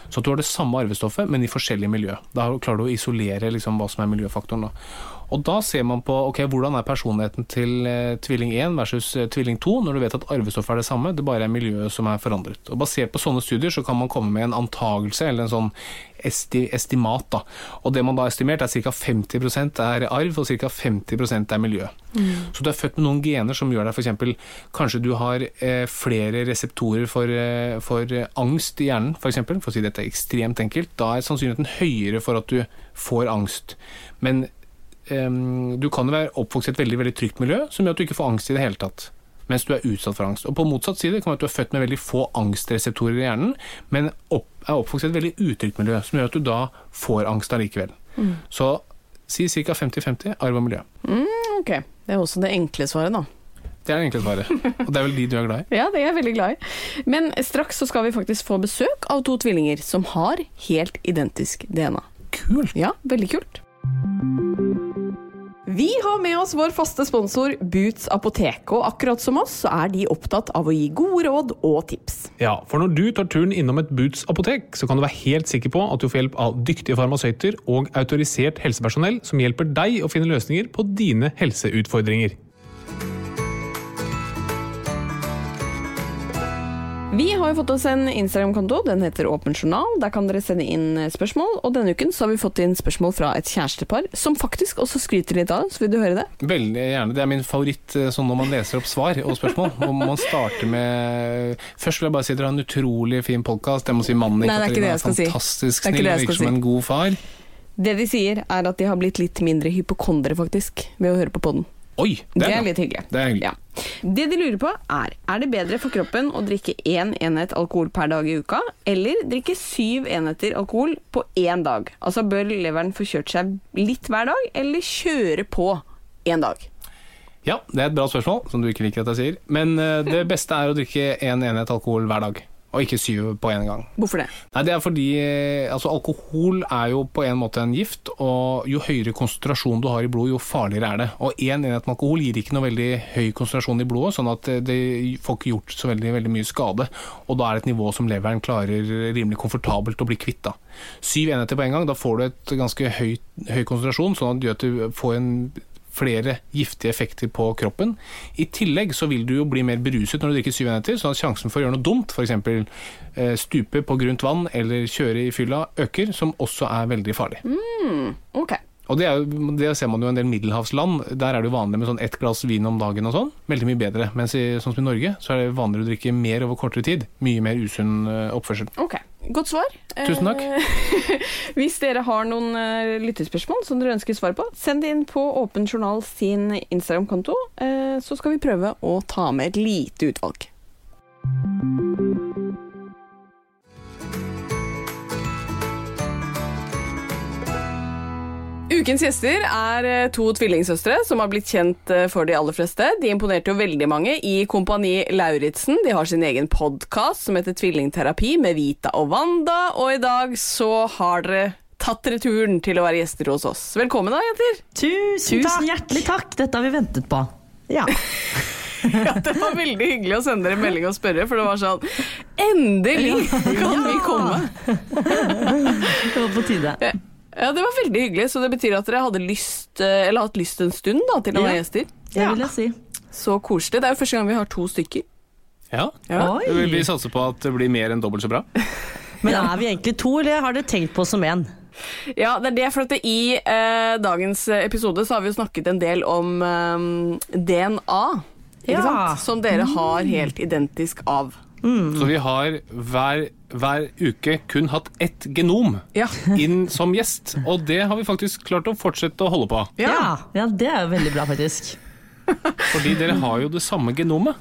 Så at du har det samme arvestoffet, men i forskjellige miljø. Da klarer du å isolere liksom, hva som er miljøfaktoren. Da. Og da ser man på ok, hvordan er personligheten til eh, tvilling 1 versus eh, tvilling 2, når du vet at arvestoffet er det samme, det bare er miljøet som er forandret. Og Basert på sånne studier så kan man komme med en antagelse, eller en sånn esti estimat. Da. Og det man da har estimert er ca. 50% er arv, og ca. 50% er miljø. Så du er født med noen gener som gjør deg f.eks. Kanskje du har eh, flere reseptorer for, eh, for angst i hjernen, f.eks. For, eksempel, for å si dette ekstremt enkelt. Da er sannsynligheten høyere for at du får angst. Men du kan jo være oppvokst i et veldig veldig trygt miljø som gjør at du ikke får angst i det hele tatt. Mens du er utsatt for angst. Og på motsatt side kan det være at du er født med veldig få angstreseptorer i hjernen, men opp, er oppvokst i et veldig utrygt miljø, som gjør at du da får angst allikevel. Så si ca. 50-50 arv og miljø. Ok, det er også det enkle svaret, da. Det er det enkle svaret. Og det er vel de du er glad i? Ja, det er jeg veldig glad i. Men straks så skal vi faktisk få besøk av to tvillinger som har helt identisk DNA. Kult! Ja, veldig kult. Vi har med oss vår faste sponsor Boots apotek, og akkurat som oss så er de opptatt av å gi gode råd og tips. Ja, for når du tar turen innom et Boots apotek, så kan du være helt sikker på at du får hjelp av dyktige farmasøyter og autorisert helsepersonell som hjelper deg å finne løsninger på dine helseutfordringer. Vi har jo fått oss en Instagram-konto, den heter Åpen journal. Der kan dere sende inn spørsmål, og denne uken så har vi fått inn spørsmål fra et kjærestepar, som faktisk også skryter litt av det, så vil du høre det? Veldig gjerne. Det er min favoritt eh, sånn når man leser opp svar og spørsmål. Og man starter med Først vil jeg bare si at dere har en utrolig fin podkast. Jeg må si mannen i Katarina er fantastisk si. snill og virker som en god far. Det de sier, er at de har blitt litt mindre hypokondere, faktisk, ved å høre på podden. Oi, Det er bra. litt hyggelig. Det er hyggelig. Ja. Det de lurer på er Er det bedre for kroppen å drikke én enhet alkohol per dag i uka, eller drikke syv enheter alkohol på én dag? Altså Bør leveren få kjørt seg litt hver dag, eller kjøre på én dag? Ja, det er et bra spørsmål, som du ikke liker at jeg sier. Men eh, det beste er å drikke én enhet alkohol hver dag, og ikke syv på én gang. Hvorfor det? Nei, det er fordi eh, altså, alkohol er jo på en måte en gift, og jo høyere konsentrasjon du har i blodet, jo farligere er det. Og én enhet med alkohol gir ikke noe veldig høy konsentrasjon i blodet, sånn at eh, det får ikke gjort så veldig, veldig mye skade. Og da er det et nivå som leveren klarer rimelig komfortabelt å bli kvitt. da. Syv enheter på en gang, da får du et ganske høy, høy konsentrasjon, sånn at du får en flere giftige effekter på kroppen. I tillegg så vil du jo bli mer beruset når du drikker syv enheter, sånn at sjansen for å gjøre noe dumt, f.eks. Eh, stupe på grunt vann eller kjøre i fylla, øker, som også er veldig farlig. Ok. Og det, er jo, det ser man jo i en del middelhavsland. Der er det jo vanlig med sånn ett glass vin om dagen og sånn. Veldig mye bedre. Mens i, sånn som i Norge, så er det vanligere å drikke mer over kortere tid. Mye mer usunn eh, oppførsel. Ok, Godt svar. Tusen takk. Eh, Hvis dere har noen eh, lyttespørsmål som dere ønsker svar på, send det inn på Åpen journal sin Instagram-konto, eh, så skal vi prøve å ta med et lite utvalg. Ukens gjester er eh, to tvillingsøstre som har blitt kjent eh, for de aller fleste. De imponerte jo veldig mange i Kompani Lauritzen. De har sin egen podkast som heter Tvillingterapi med Vita og Wanda, og i dag så har dere tatt returen til å være gjester hos oss. Velkommen da, jenter. Tusen, Tusen takk. hjertelig takk, dette har vi ventet på. Ja. Ja, det var veldig hyggelig å sende dere melding og spørre, for det var sånn Endelig kan vi komme! Det var på tide. Ja, det var veldig hyggelig, så det betyr at dere hadde lyst, eh, eller hatt lyst en stund da, til å være Ja. gjester. Det vil jeg si. Så koselig. Det er jo første gang vi har to stykker. Ja. Ja. Vi, vi satser på at det blir mer enn dobbelt så bra. Men er vi egentlig to, eller har dere tenkt på oss som én? Ja, det er det, for at det, i eh, dagens episode så har vi jo snakket en del om eh, DNA. Ikke Ja. sant? Som dere har helt identisk av. Så vi har hver, hver uke kun hatt ett genom Ja. inn som gjest, og det har vi faktisk klart å fortsette å holde på. Ja. Ja, det er jo veldig bra, faktisk. Fordi dere har jo det samme genomet.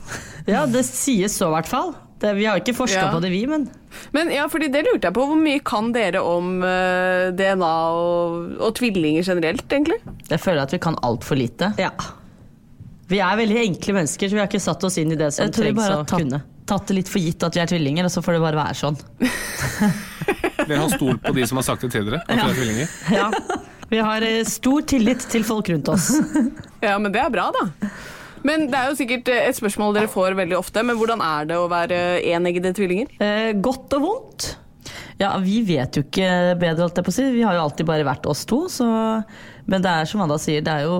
Ja, det sies så i hvert fall. Det, vi har ikke forska Ja. på det, vi, men Men ja, fordi det lurte jeg på. Hvor mye kan dere om uh, DNA og, og tvillinger generelt, egentlig? Jeg føler at vi kan altfor lite. ja. Vi er veldig enkle mennesker, så vi har ikke satt oss inn i det som Jeg tror vi trengs bare å har tatt, kunne. Tatt det litt for gitt at vi er tvillinger, og så får det bare være sånn. Dere har stolt på de som har sagt det til dere. At dere er tvillinger. Ja. Vi har eh, stor tillit til folk rundt oss. Ja, men det er bra, da. Men det er jo sikkert eh, et spørsmål dere får veldig ofte, men hvordan er det å være eneggede tvillinger? Eh, godt og vondt. Ja, vi vet jo ikke bedre, holdt jeg på å si. Vi har jo alltid bare vært oss to, så Men det er som Anda sier, det er jo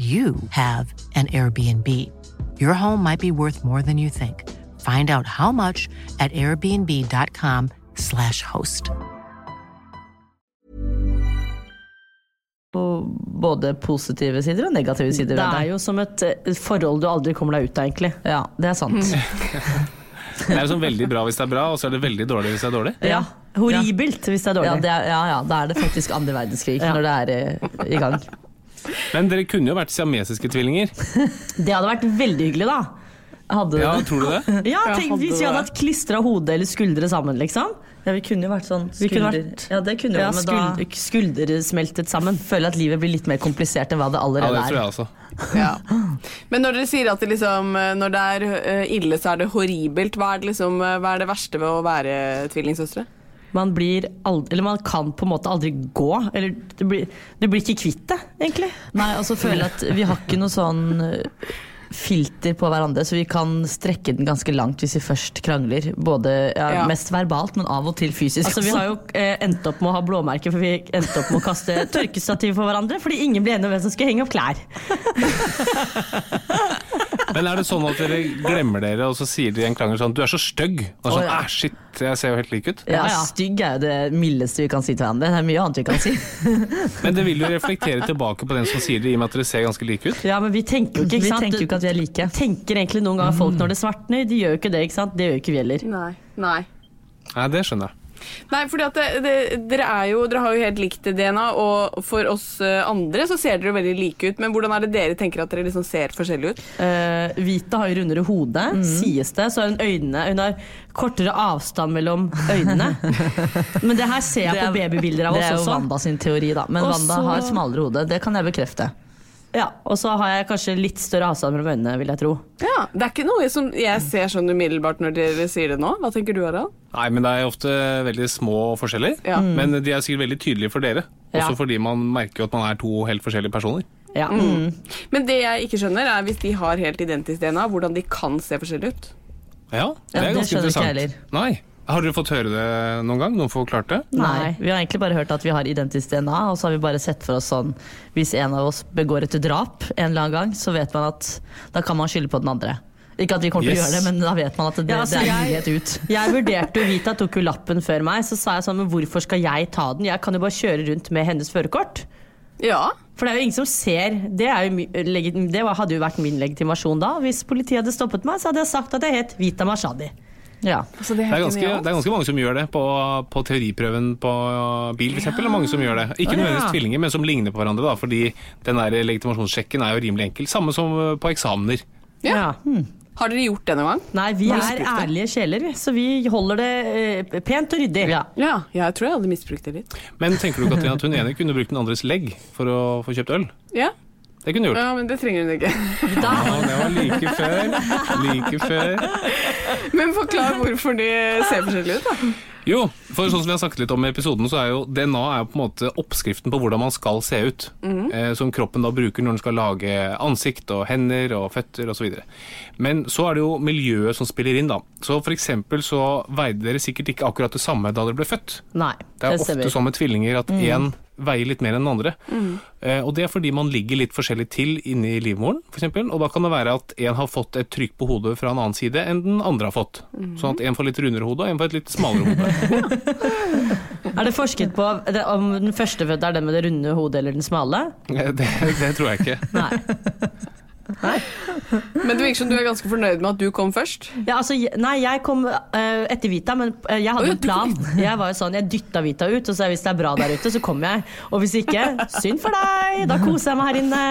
you have an Airbnb. Your home might be worth more than you think. Find out how much at airbnb.com/slash host. både positive sider og negative sider Det er jo som et eh, forhold du aldri kommer deg ut av, egentlig. Ja, det er sant. Det er jo sånn veldig bra hvis det er bra, og så er det veldig dårlig hvis det er dårlig. Ja. Horribelt hvis det er Ja, dårlig. det er, ja, ja, da er det faktisk andre verdenskrig Ja. når det er eh, i gang. Men dere kunne jo vært siamesiske tvillinger. Det hadde vært veldig hyggelig, da. Hadde Ja, tror du det? Ja, tenk hvis vi hadde hatt klistra hode eller skuldre sammen, liksom. Ja, vi kunne jo vært sånn Vi kunne skulder... vært- Ja, det kunne Ja, men da skuld, skuldersmeltet sammen. Føler at livet blir litt mer komplisert enn hva det allerede er. Ja, det tror jeg også. Ja. Men når dere sier at det liksom, eh, når det er eh, ille, så er det horribelt. Hva er det, liksom, eh, hva er det verste ved å være tvillingsøstre? Man blir aldri, eller man kan på en måte aldri gå. Eller du blir, du blir ikke kvitt det, egentlig. Nei, og så føler jeg at vi har ikke noe sånn eh, filter på hverandre, så vi kan strekke den ganske langt hvis vi først krangler. Både ja, Ja. mest verbalt, men av og til fysisk. Altså, vi har jo eh, endt opp med å ha blåmerker, for vi endte opp med å kaste tørkestativ på hverandre fordi ingen ble enige om hvem som skulle henge opp klær. Men er det sånn at dere glemmer dere, og så sier de i en krangel sånn Du er så stygg. Og sånn, oh, ja. «Æ, shit, jeg ser jo helt lik ut. Ja. Stygg er jo det mildeste vi kan si til hverandre. Det er mye annet vi kan si. Men det vil jo reflektere tilbake på den som sier det, i og med at dere ser ganske like ut. Ja, men vi tenker jo ikke, ikke sant? tenker jo ikke at vi er like. Tenker egentlig noen ganger folk når det svartner? De gjør jo ikke det, ikke sant? Det gjør jo ikke vi heller. Nei. Nei. Nei, det skjønner jeg. Nei, fordi at det, det, dere, er jo, dere har jo helt likt DNA, og for oss eh, andre så ser dere jo veldig like ut. Men hvordan er det dere tenker at dere liksom ser forskjellige ut? Uh, Vita har jo rundere hode, mm. sies det. Så har hun øynene Hun har kortere avstand mellom øynene. Men det her ser jeg er- på babybilder av Det er jo også. Wanda sin teori, da. Men Også... Wanda har smalere hode. Det kan jeg bekrefte. Ja, og så har jeg kanskje litt større avstand mellom øynene, vil jeg tro. Ja, Det er ikke noe som jeg ser sånn umiddelbart når dere sier det nå. Hva tenker du, Harald? Nei, men det er ofte veldig små forskjeller. Ja. Men de er sikkert veldig tydelige for dere. Også Ja. fordi man merker jo at man er to helt forskjellige personer. Ja. Men det jeg ikke skjønner, er hvis de har helt identisk DNA, hvordan de kan se forskjellige ut. Ja, det Ja, er det ganske ikke interessant. Nei. Har dere fått høre det noen gang? Noen forklart det? Nei. Vi har egentlig bare hørt at vi har identisk DNA, og så har vi bare sett for oss sånn Hvis en av oss begår et drap en eller annen gang, så vet man at da kan man skylde på den andre. Ikke at vi kommer til å gjøre det, men da vet man at det, Ja, altså, det er jeg- mulighet ut. Jeg vurderte jo Vita tok jo lappen før meg, så sa jeg sånn Men hvorfor skal jeg ta den? Jeg kan jo bare kjøre rundt med hennes førerkort. Ja. For det er jo ingen som ser Det, er jo, det hadde jo vært min legitimasjon da. Hvis politiet hadde stoppet meg, så hadde jeg sagt at jeg het Vita Mashadi. Ja. Altså, det Det er, ganske, det er ganske mange som gjør det på, på teoriprøven på bil, f.eks. Ja. er mange som gjør det. Ikke nødvendigvis ja. tvillinger, men som ligner på hverandre, da, fordi den der legitimasjonssjekken er jo rimelig enkel. Samme som eh, på eksamener. Ja. Har dere gjort det noen gang? Nei, vi er ærlige sjeler, så vi holder det eh, pent og ryddig. ja. Ja, jeg tror jeg hadde misbrukt det litt. Men tenker du ikke at hun ene kunne brukt den andres legg for å få kjøpt øl? Ja, Det kunne du gjort. ja men det trenger hun ikke. Ja, det var like før. Like før. Men forklar hvorfor de ser forskjellige ut, da. Jo, for sånn som vi har sagt litt om i episoden, så er jo DNA er jo på en måte oppskriften på hvordan man skal se ut. eh, som kroppen da bruker når den skal lage ansikt og hender og føtter osv. Men så er det jo miljøet som spiller inn, da. Så for eksempel så veide dere sikkert ikke akkurat det samme da dere ble født. Nei, Det er ofte sånn med tvillinger at én veier litt mer enn den andre. Eh, og det er fordi man ligger litt forskjellig til inni livmoren, f.eks. Og da kan det være at en har fått et trykk på hodet fra en annen side enn den andre har fått. Sånn at en får litt rundere hode, og en får et litt smalere hode. Er det forsket på om den førstefødte er den med det runde hodet eller den smale? Eh, Det, det tror jeg ikke. Nei. Men det virker som du er ganske fornøyd med at du kom først. Ja, altså, nei, jeg kom uh, etter Vita, men eh, jeg hadde oh, ja, en du plan. Jeg var jo sånn, jeg dytta Vita ut, og så hvis det er bra der ute, så kommer jeg. Og hvis ikke, synd for deg, da koser jeg meg her inne.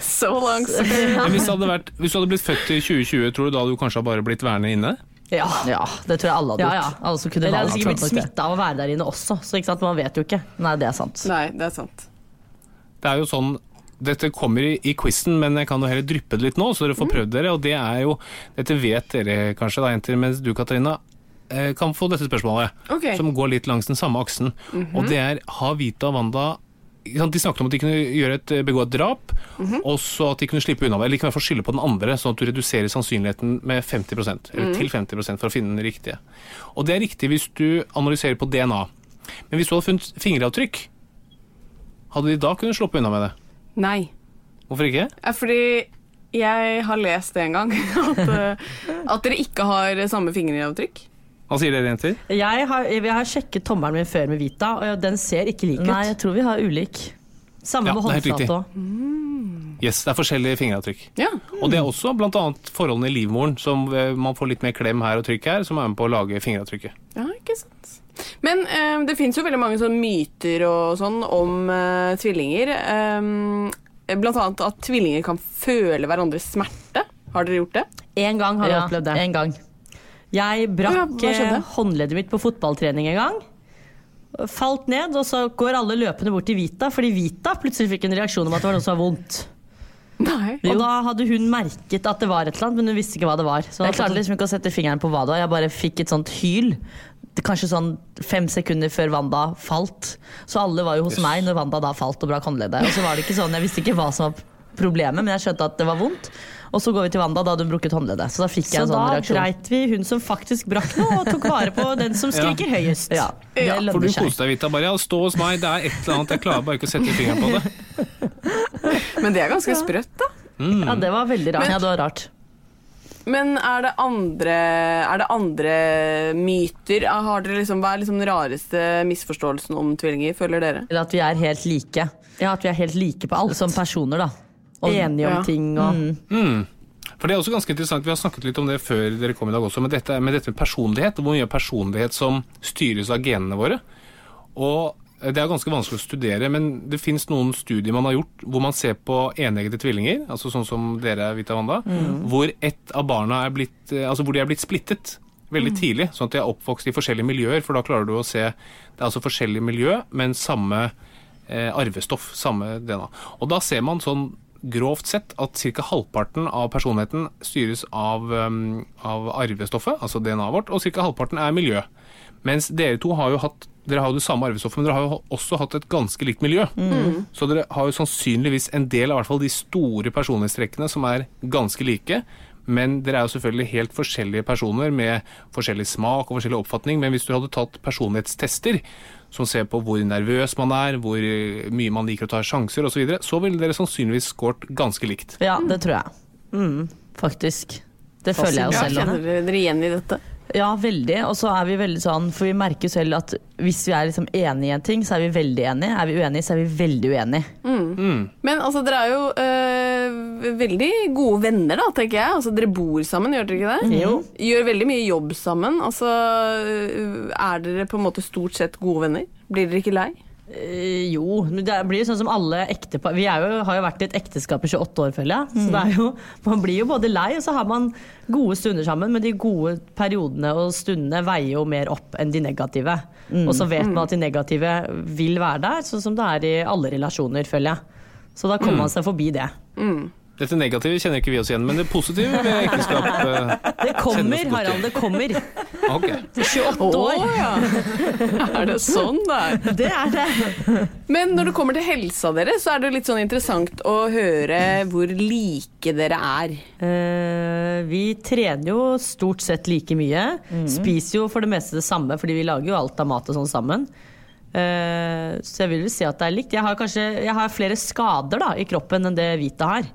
So long, so Men hvis, det hadde vært, hvis du hadde blitt født i 2020, tror du da du kanskje hadde bare blitt værende inne? Ja. ja, det tror jeg alle hadde gjort. ja. Alle som kunne Eller jeg hadde sikkert blitt smitta av å være der inne også, så ikke sant, man vet jo ikke. Nei, det er sant. Nei, det er sant. Det er jo sånn dette kommer i, i quizen, men jeg kan jo heller dryppe det litt nå, så dere får prøvd dere. Og det er jo Dette vet dere kanskje, da, jenter, mens du, Katarina, eh, kan få dette spørsmålet. okay. Som går litt langs den samme aksen. Og det er Har Vita og Wanda De snakket om at de kunne gjøre et, eh, begå et drap, og så at de kunne slippe unna eller i hvert fall skylde på den andre, sånn at du reduserer sannsynligheten med 50 eller til 50% for å finne den riktige. Og det er riktig hvis du analyserer på DNA. Men hvis du hadde funnet fingeravtrykk, hadde de da kunnet sluppe unna med det? Nei. Hvorfor ikke? Er fordi jeg har lest det en gang, at, eh, at dere ikke har samme fingeravtrykk. Hva sier dere, jenter? Jeg har, jeg har sjekket tommelen min før med Vita, og den ser ikke lik ut. Nei, jeg tror vi har ulik. Samme Ja, med òg. Yes, det er forskjellige fingeravtrykk. Ja. Og det er også bl.a. forholdene i livmoren, som eh, man får litt mer klem her og trykk her, som er med på å lage fingeravtrykket. ja, ikke sant. Men eh, det fins jo veldig mange sånne myter og sånn om eh, tvillinger. Eh, blant annet at tvillinger kan føle hverandres smerte. Har dere gjort det? En gang har jeg Ja, opplevd det. en gang. Jeg brakk ja, eh, håndleddet mitt på fotballtrening en gang. Falt ned, og så går alle løpende bort til Vita, fordi Vita plutselig fikk en reaksjon om at det var noe som var vondt. Nei. Og da hadde hun merket at det var et eller annet, men hun visste ikke hva det var. Så hun klarte liksom ikke å sette fingeren på hva det var. Jeg bare fikk et sånt hyl. Det- Kanskje sånn fem sekunder før Wanda falt. Så alle var jo hos meg når Wanda da falt og brakk håndleddet. Og så var det ikke sånn, Jeg visste ikke hva som var problemet, men jeg skjønte at det var vondt. Og så går vi til Wanda, da hadde hun brukket håndleddet. Så da fikk jeg Så en sånn reaksjon. Så da dreit vi hun som faktisk brakk noe, og tok vare på den som skriker høyest. Ja, ja For du koste deg, Vita. Bare ja, stå hos meg, det er et eller annet. Jeg klarer bare ikke å sette fingeren på det. Men det er ganske sprøtt, da. Ja, det var veldig rart. Ja, det var rart. Men er det andre, er det andre myter? Har dere liksom, hva er liksom den rareste misforståelsen om tvillinger, føler dere? Eller at vi er helt like. Ja, at vi er helt like på alt. Som personer, da. Og- Enige om Ja. ting og Mm. For det er også ganske interessant, Vi har snakket litt om det før dere kom i dag også, men dette med dette med personlighet. og Hvor mye personlighet som styres av genene våre. Og Det er ganske vanskelig å studere, men det fins noen studier man har gjort hvor man ser på eneggede tvillinger, altså sånn som dere, Vita Wanda, hvor ett av barna er blitt, eh, altså hvor de er blitt splittet veldig tidlig, sånn at de er oppvokst i forskjellige miljøer, for da klarer du å se Det er altså forskjellige miljø, men samme eh, arvestoff, samme DNA. Og da ser man sånn grovt sett at ca. halvparten av personligheten styres av, um, av arvestoffet, altså DNA-et vårt, og ca. halvparten er miljø. Mens dere to har jo hatt dere har jo det samme arvestoffet, men dere har jo også hatt et ganske likt miljø. Så dere har jo sannsynligvis en del av hvert fall de store personlighetstrekkene som er ganske like. Men dere er jo selvfølgelig helt forskjellige personer med forskjellig smak og forskjellig oppfatning. Men hvis du hadde tatt personlighetstester som ser på hvor nervøs man er, hvor mye man liker å ta sjanser osv., så, videre, så ville dere sannsynligvis skåret ganske likt. Ja, det tror jeg. Mm, faktisk. Det føler jeg jo selv Ja, kjenner dere igjen i dette? Ja, veldig. Og så er vi veldig sånn, for vi merker selv at hvis vi er liksom enige i en ting, så er vi veldig enige. Er vi uenige, så er vi veldig uenige. Men altså, dere er jo øh, veldig gode venner, da, tenker jeg. Altså, dere bor sammen, gjør dere ikke det? Jo. Gjør veldig mye jobb sammen. Altså, øh, er dere på en måte stort sett gode venner? Blir dere ikke lei? Eh, jo, det blir jo sånn som alle ektepar Vi er jo, har jo vært i et ekteskap i 28 år, føler jeg. Så det er jo, man blir jo både lei, og så har man gode stunder sammen. Men de gode periodene og stundene veier jo mer opp enn de negative. Og så vet man at de negative vil være der, sånn som det er i alle relasjoner, føler jeg. Så da kommer man seg forbi det. Dette negative kjenner ikke vi oss igjen, men det positive ved ekteskap eh, Det kommer, Harald, det kommer. Ok. 28 år. ja! er det sånn det er? Det er det. Men når det kommer til helsa deres, så er det litt sånn interessant å høre hvor like dere er. Uh, vi trener jo stort sett like mye. Spiser jo for det meste det samme, fordi vi lager jo alt av mat og sånn sammen. Eh, så jeg vil vel si at det er likt. Jeg har kanskje jeg har flere skader da, i kroppen enn det Vita har.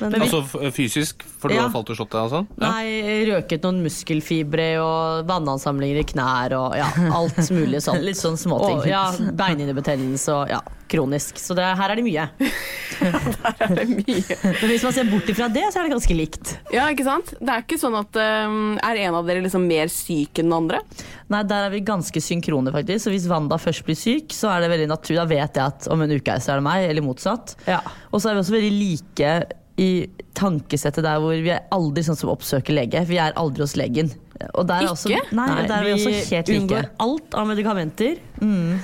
Men vi, Altså fysisk, for du Ja. har falt og slått deg og sånn? Ja. nei, røket noen muskelfibre og vannansamlinger i knær og ja, alt mulig sånn. Litt sånn småting. Og, ja, Beinhinnebetennelse og ja, kronisk. Så det, her er det mye. Er det mye? Men hvis man ser bort ifra det, så er det ganske likt. Ja, ikke sant? Det er ikke sånn at um, Er en av dere liksom mer syk enn den andre? Nei, der er vi ganske synkrone, faktisk. Så hvis Wanda først blir syk, så er det veldig naturlig. Da vet jeg at om en uke så er det meg, eller motsatt. Ja. Og så er vi også veldig like i tankesettet der hvor vi er aldri sånn som oppsøker lege. Vi er aldri hos legen. Og der ikke? også, nei, Nei, der er vi også helt like. unngår alt av medikamenter,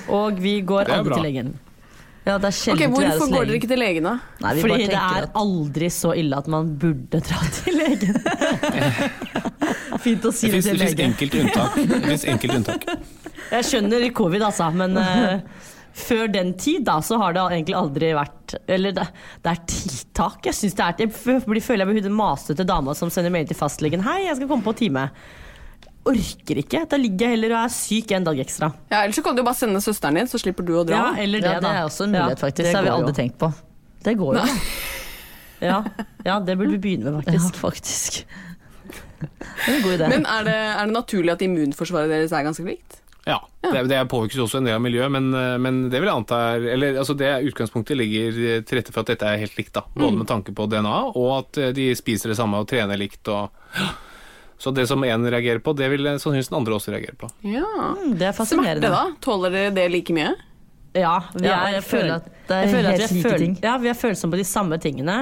og vi går aldri bra. til legen. Ja, det er sjelden vi er Hvorfor går dere ikke til legen, da? Nei, Fordi det er at aldri så ille at man burde dra til legen. Fint å si Det det til legen. Det finnes enkelte unntak. Jeg skjønner covid, altså, men eh, før den tid da, så har det egentlig aldri vært Eller det, det er tiltak. Jeg synes det er Jeg føler jeg blir hun masete dama som sender mail til fastlegen. 'Hei, jeg skal komme på time'. Orker ikke. Da ligger jeg heller og er syk en dag ekstra. Ja, Ellers så kan du jo bare sende søsteren din, så slipper du å dra. Ja, eller det, ja, det da. er også en mulighet, Ja, faktisk. Det har vi aldri jo. tenkt på. Det går jo. Ja, ja, det burde vi begynne med, faktisk. Ja, faktisk. Det er en god idé. Men er det, er det naturlig at immunforsvaret deres er ganske likt? Ja, det, det påvirkes jo også en del av miljøet, men, eh, men det vil jeg anta er Eller altså det utgangspunktet ligger til rette for at dette er helt likt, da. Både med tanke på DNA, og at eh, de spiser det samme og trener likt og Så det som én reagerer på, det vil sannsynligvis den andre også reagere på. Ja. Mm, det er Smerte, fascinerende. da? Tåler dere det like mye? Ja, vi Ja, er, jeg føler at det er helt like ting. Ja, vi er følsomme på de samme tingene.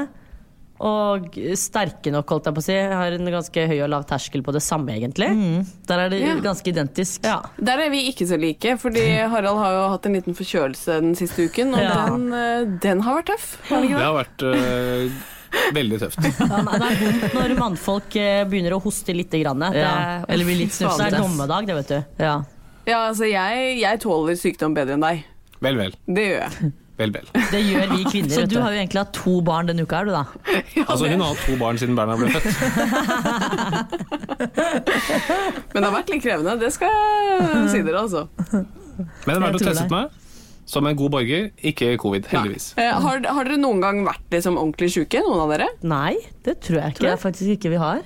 Og sterke nok, holdt jeg på å si. Jeg har en ganske høy og lav terskel på det samme, egentlig. Der er det Ja. ganske identisk. Ja. Der er vi ikke så like, fordi Harald har jo hatt en liten forkjølelse den siste uken, og Ja. den, eh, den har vært tøff. Har Det det? har vært uh, veldig tøft. Ja, nei, det er vondt når mannfolk eh, begynner å hoste lite grann. Det Ja, er, eller blir litt det er dommedag, det, vet du. Ja. Ja, altså jeg, jeg tåler sykdom bedre enn deg. Vel, vel. Det gjør jeg. Vel, vel. Det gjør vi kvinner. Så du har jo egentlig hatt to barn denne uka, er du da? Altså, hun har hatt to barn siden Berna ble født. Men det har vært litt krevende, det skal jeg si dere, altså. Men det har Jeg testet meg. Som en god borger, ikke covid, heldigvis. Eh, har, har dere noen gang vært liksom ordentlig syke, noen av dere? Nei, det tror jeg ikke. Tror jeg faktisk ikke vi har.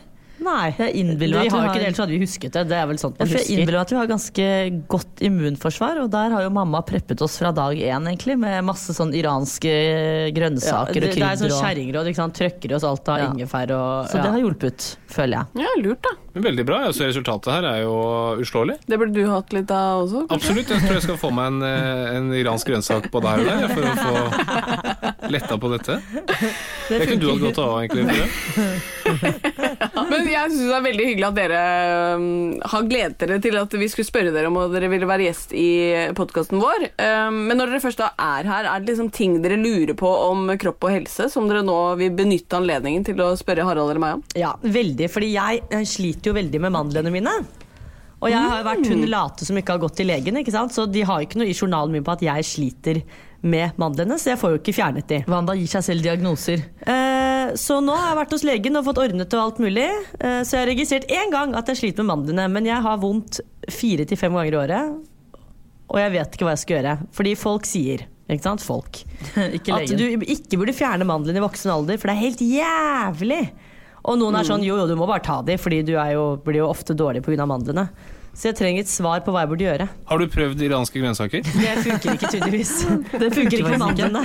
Nei. Jeg innbiller meg at vi har jo ikke det, ellers hadde vi husket det. Det er vel sånt man tror jeg innbiller meg at vi har ganske godt immunforsvar, og der har jo mamma preppet oss fra dag én, egentlig, med masse sånn iranske Ja, grønnsaker det, og det er sånn kjerringråd, og- ikke sant? Trøkker i oss alt av Ja. ingefær og Så det har hjulpet, føler jeg. Ja, lurt da. Men veldig bra. Altså, resultatet her er jo uslåelig. Det burde du hatt litt av også. kanskje? Absolutt. Jeg tror jeg skal få meg en, eh, en iransk grønnsak på der og der for å få letta på dette. Det kunne du hatt godt av, egentlig. Men jeg syns det er veldig hyggelig at dere um, har gledet dere til at vi skulle spørre dere om dere ville være gjest i podkasten vår. Um, men når dere først da er her, er det liksom ting dere lurer på om kropp og helse som dere nå vil benytte anledningen til å spørre Harald eller meg om? Ja, veldig. Fordi jeg, jeg sliter jo veldig med mandlene mine. Og jeg har vært hun late som ikke har gått til legen, så de har ikke noe i journalen min på at jeg sliter med mandlene, så jeg får jo ikke fjernet de. Wanda gir seg selv diagnoser. Eh, så nå har jeg vært hos legen og fått ordnet og alt mulig. Eh, så jeg har registrert én gang at jeg sliter med mandlene, men jeg har vondt fire til fem ganger i året. Og jeg vet ikke hva jeg skal gjøre. Fordi folk sier, ikke sant, folk, ikke at du ikke burde fjerne mandlene i voksen alder, for det er helt jævlig. Og noen er sånn jo, jo, du må bare ta de, fordi du er jo, blir jo ofte dårlig pga. mandlene. Så jeg trenger et svar på hva jeg burde gjøre. Har du prøvd iranske grønnsaker? Det funker ikke, tydeligvis. Det funker ikke med mandlene.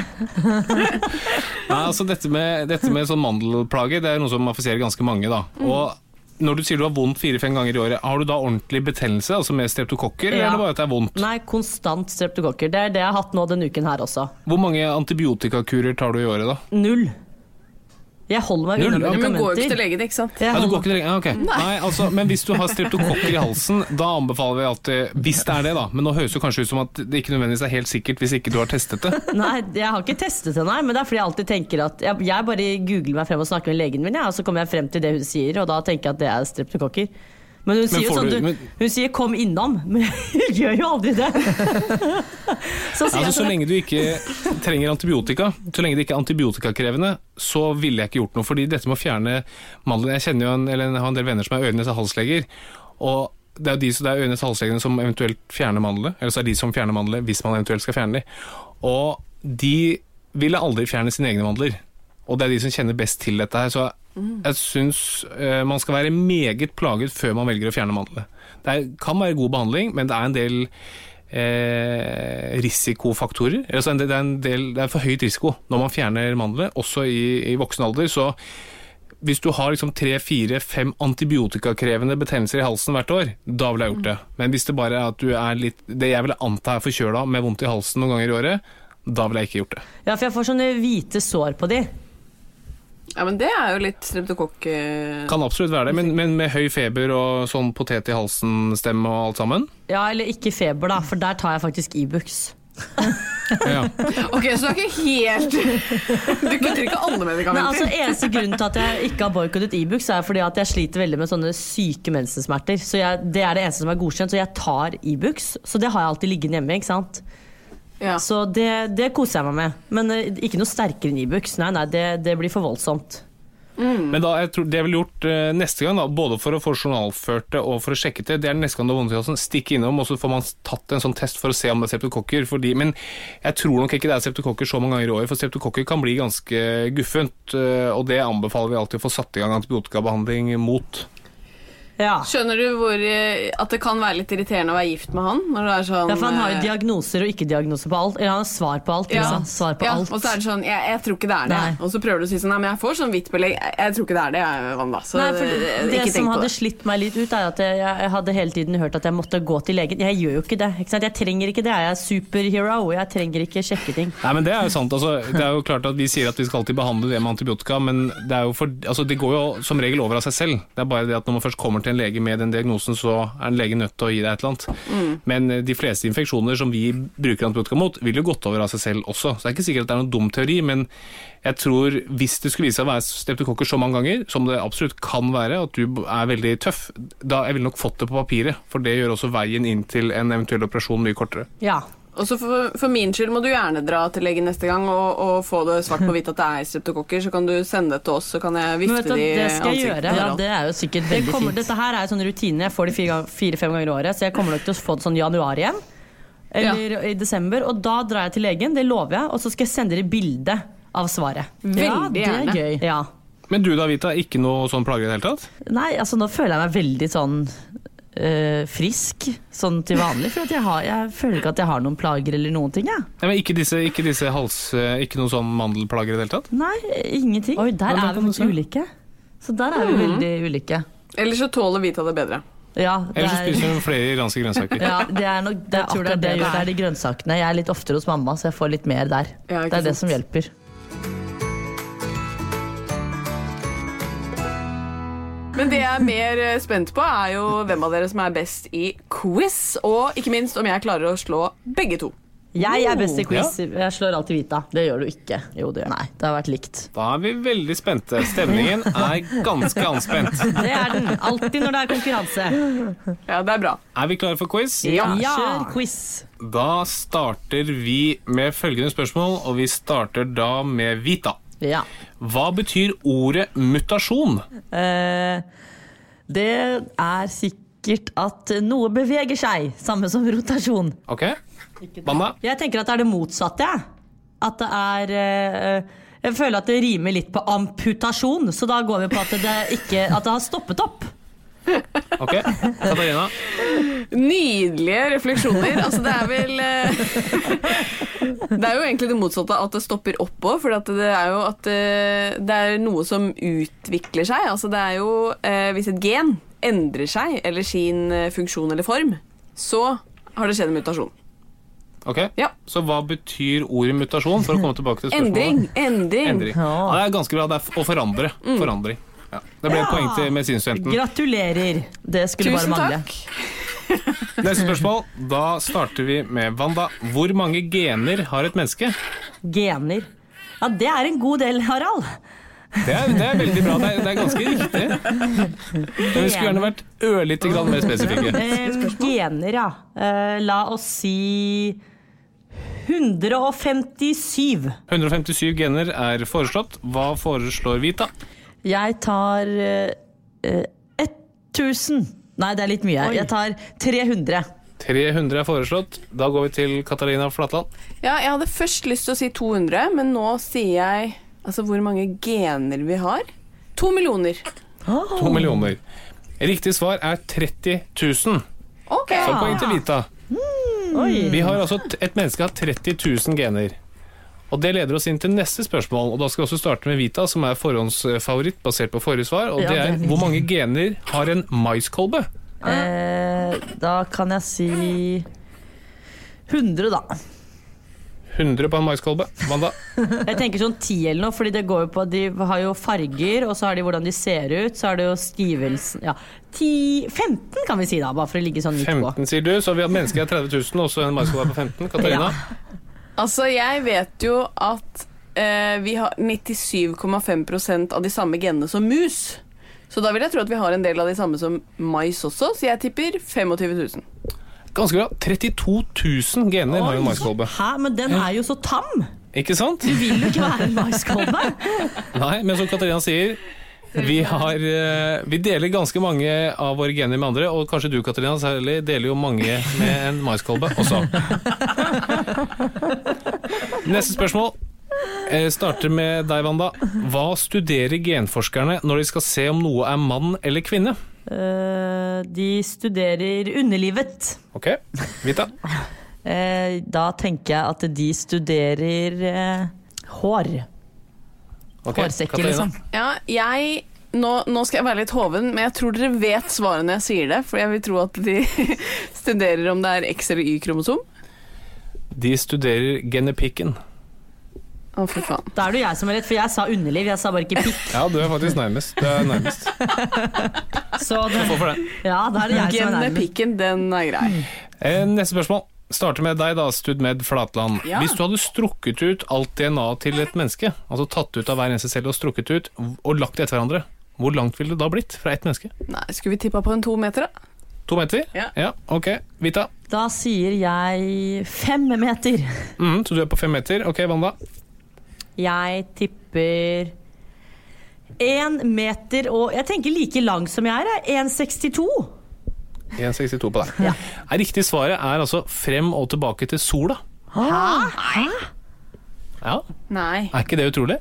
Nei, altså dette med, dette med sånn mandelplage Det er noe som affiserer ganske mange. da Og Når du sier du har vondt fire-fem ganger i året, har du da ordentlig betennelse, altså med streptokokker, eller Ja. er det bare at det er vondt? Nei, konstant streptokokker. Det er det jeg har hatt nå denne uken her også. Hvor mange antibiotikakurer tar du i året, da? Null. Jeg holder meg unna medikamenter. Men går jo ikke til legen, ikke sant? Ja, du går ikke til legen? Ja, ok. Nei, altså, men hvis du har streptokokker i halsen, da anbefaler vi alltid Hvis det er det, da. Men nå høres det kanskje ut som at det ikke nødvendigvis er helt sikkert hvis ikke du har testet det. Nei, jeg har ikke testet det, nei, men det er fordi jeg alltid tenker at Jeg, jeg bare googler meg frem og snakker med legen min, ja, og så kommer jeg frem til det hun sier, og da tenker jeg at det er streptokokker. Men hun sier jo sånn, du- du, men- hun sier 'kom innom', men hun gjør jo aldri det. så sier Altså, så sånn lenge du ikke trenger antibiotika, så lenge det ikke er antibiotikakrevende, så ville jeg ikke gjort noe. Fordi dette med å fjerne mandelen Jeg kjenner jo en, eller har en del venner som er ørenes- og halsleger. Og det er jo de som det er øre-nese- halslegene som eventuelt fjerner mandlene. Eller så er det de som fjerner mandlene hvis man eventuelt skal fjerne dem. Og de ville aldri fjerne sine egne mandler. Og det er de som kjenner best til dette her. Så jeg syns uh, man skal være meget plaget før man velger å fjerne mandlene. Det er, kan være god behandling, men det er en del eh, risikofaktorer. Altså det, er en del, det er for høyt risiko når man fjerner mandler, også i, i voksen alder. Så hvis du har liksom tre, fire, fem antibiotikakrevende betennelser i halsen hvert år, da ville jeg gjort det. Men hvis det bare er at du er litt Det jeg ville anta er forkjøla med vondt i halsen noen ganger i året, da ville jeg ikke gjort det. Ja, for jeg får sånne hvite sår på de. Ja, men det er jo litt streptokokk... eh, Kan absolutt være det, men, men med høy feber og sånn potet i halsen-stemme og alt sammen? Ja, eller ikke feber, da, for der tar jeg faktisk Ibux. Ja. Ok, så du er ikke helt Du kutter ikke alle Nei, medikamenter? altså Eneste grunnen til at jeg ikke har boikottet Ibux, er fordi at jeg sliter veldig med sånne syke mensensmerter. Så jeg, Det er det eneste som er godkjent, så jeg tar Ibux. Så det har jeg alltid liggende hjemme. ikke sant? Ja. Så det, det koser jeg meg med. Men uh, ikke noe sterkere enn Ibux. Nei, nei, det, det blir for voldsomt. Men da, jeg tror det jeg ville gjort uh, neste gang, da, både for å få journalført det og for å sjekke det, det er neste gang du har vondt i halsen, stikk innom, og så får man tatt en sånn test for å se om det er septokokker. Fordi, men jeg tror nok ikke det er septokokker så mange ganger i året, for septokokker kan bli ganske guffent, Uh, og det anbefaler vi alltid å få satt i gang antibiotikabehandling mot. Ja. Skjønner du hvor, eh, at det kan være litt irriterende å være gift med han? Når det er sånn Ja, for han har jo eh, diagnoser og ikke-diagnoser på alt. Eller han har svar på alt. ja. Svar på ja, alt. Og så er det sånn jeg, jeg tror ikke det er det. Nei. Og så prøver du å si sånn Nei, men jeg får sånn hvitt belegg. Jeg, jeg tror ikke det er det, jeg, Wanda. Så Nei, for det ikke som hadde det. slitt meg litt ut, er at jeg, jeg hadde hele tiden hørt at jeg måtte gå til legen. Jeg gjør jo ikke det. Ikke sant? Jeg trenger ikke det. Jeg er superhero. Jeg trenger ikke sjekke ting. Nei, men Det er jo sant. Altså, det er jo klart at Vi sier at vi skal alltid behandle det med antibiotika, men det, er jo for, altså, det går jo som regel over av seg selv. Det er bare det at når man først kommer til en lege med den diagnosen, så er en lege nødt til å gi deg et eller annet. Men eh, de fleste infeksjoner som vi bruker antibiotika mot, vil jo gått over av seg selv også. Så det er ikke sikkert at det er noen dum teori, men jeg tror hvis det skulle vise seg å være streptokokker så mange ganger, som det absolutt kan være, at du er veldig tøff, da jeg ville nok fått det på papiret. For det gjør også veien inn til en eventuell operasjon mye kortere. Ja. Og så for, for min skyld må du gjerne dra til legen neste gang og, og få det svart på hvitt at det er streptokokker. Så kan du sende det til oss, så kan jeg vifte vet du, det i det skal jeg ansiktet. gjøre. Ja, det er jo sikkert Det veldig kommer, fint. dette her er en sånn rutine. Jeg får det fire- fire-fem ganger i året, så jeg kommer nok til å få det sånn i januar igjen. Eller i desember. Og da drar jeg til legen, det lover jeg, og så skal jeg sende dere bilde av svaret. Veldig ja, det er gøy. Ja. Men du da, Vita, ikke noe sånn plager i det hele tatt? Nei, altså nå føler jeg meg veldig sånn eh, frisk sånn til vanlig. For at jeg, har, jeg føler ikke at jeg har noen plager eller noen ting. Ja. Ja, men ikke disse, ikke disse hals... eh, Ikke noen sånn mandelplager i det hele tatt? Nei, ingenting. Oi, der Ja, er vi faktisk ulike. Så der er vi veldig ulike. Ellers så tåler Vita det bedre. Ja, Eller så er, spiser hun flere iranske grønnsaker. ja, det er nok det er Jeg tror det akkurat det det det gjør. Det er. de grønnsakene. Jeg er litt oftere hos mamma, så jeg får litt mer der. Ja, det er det som hjelper. Men det jeg er mer eh, spent på, er jo hvem av dere som er best i quiz. Og ikke minst om jeg klarer å slå begge to. Jeg er best i quiz. Jeg slår alltid Vita. Det gjør du ikke. Jo, det gjør. Nei, det har vært likt. Da er vi veldig spente. Stemningen er ganske anspent. Det er den. Alltid når det er konkurranse. Ja, det er bra. Er vi klare for quiz? Ja. Kjør quiz. Da starter vi med følgende spørsmål, og vi starter da med Vita. Ja. Hva betyr ordet mutasjon? Eh, det er sikkert at noe beveger seg, samme som rotasjon. Ok? Banna? Jeg tenker at det er det motsatte. jeg. At det er eh, Jeg føler at det rimer litt på amputasjon, så da går vi på at det, ikke, at det har stoppet opp. Ok, Katarina? Nydelige refleksjoner. Altså, det er vel eh, Det er jo egentlig det motsatte av at det stopper opp òg, for det er jo at eh, det er noe som utvikler seg. Altså, det er jo eh, Hvis et gen endrer seg, eller sin funksjon eller form, så har det skjedd en mutasjon. Ok, Ja. Så hva betyr ordet mutasjon, for å komme tilbake til spørsmålet? Endring! Endring! Endring. Ja, det er ganske bra. Det er å forandre. Forandring. Ja. Det ble et poeng til medisinstudenten. Gratulerer. Det skulle Tusen bare mangle. takk. Neste spørsmål. Da starter vi med Wanda. Hvor mange gener har et menneske? Gener. Ja, det er en god del, Harald. Det er, det er veldig bra. Det er, det er ganske riktig. Men vi skulle gjerne vært ørlite grann mer spesifikke. Eh, gener, ja. Eh, la oss si 157. 157 gener er foreslått. Hva foreslår Vita? Jeg tar eh, eh, 1000. Nei, det er litt mye. Oi. Jeg tar 300. 300 er foreslått. Da går vi til Katarina Flatland. Ja, jeg hadde først lyst til å si 200, men nå sier jeg altså hvor mange gener vi har. To millioner. To millioner. Riktig svar er 30 000. Okay. Så poeng til Vita. Mm. Vi har altså Et menneske har 30 000 gener. Og Det leder oss inn til neste spørsmål. Og Da skal vi også starte med Vita, som er forhåndsfavoritt basert på forrige svar. Og Ja, det er hvor mange gener har en maiskolbe? Eh, da kan jeg si 100, da. 100 på en maiskolbe. Wanda? Jeg tenker sånn 10 eller noe, fordi det går jo på De har jo farger, og så har de hvordan de ser ut, så er det jo stivelsen Ja, 10, 15 kan vi si da, bare for å ligge sånn midt på. 15, sier du. Så vi har mennesker er 30 000, og så en maiskolbe på 15. Katarina? Altså, jeg vet jo at eh, vi har 97,5% av de samme genene som mus. Så da vil jeg tro at vi har en del av de samme som mais også, så jeg tipper 25 000. Ganske bra. 32 000 gener har en maiskolbe. Hæ, men den er jo så tam! Ikke sant? Du vil jo ikke være en maiskolbe. Nei, men som Katarina sier vi, har, eh, vi deler ganske mange av våre gener med andre, og kanskje du Katarina særlig deler jo mange med en maiskolbe også. Neste spørsmål Jeg starter med deg, Wanda. Hva studerer genforskerne når de skal se om noe er mann eller kvinne? Uh, de studerer underlivet. Ok, Vita. Uh, da tenker jeg at de studerer uh, hår. Ok, Hårsekker, liksom. Ja, jeg nå, nå skal jeg være litt hoven, men jeg tror dere vet svaret når jeg sier det. For jeg vil tro at de studerer om det er X- eller Y-kromosom. De studerer genepikken. Å, fy faen. Da er det jeg som er rett, for jeg sa underliv, jeg sa bare ikke pikk. Ja, du er faktisk nærmest. Du er nærmest. Så det, det. ja, da er det jeg som er nærmest. Genepikken, den er grei. Eh, Neste spørsmål. Starter med deg, da, Studmed Flatland. Ja. Hvis du hadde strukket ut alt DNA til et menneske, altså tatt ut av hver eneste celle og strukket ut, og lagt det etter hverandre, hvor langt ville det da blitt fra ett menneske? Nei, Skulle vi tippa på en to meter, da? To meter? Ja. ok. Vita? Da sier jeg fem meter. Mm, så du er på fem meter. Ok, Wanda? Jeg tipper én meter og Jeg tenker like lang som jeg er. jeg. 1,62. 1,62 på deg. Er Riktig svaret er altså frem og tilbake til sola. Hæ? Ja, Nei. Er ikke det utrolig?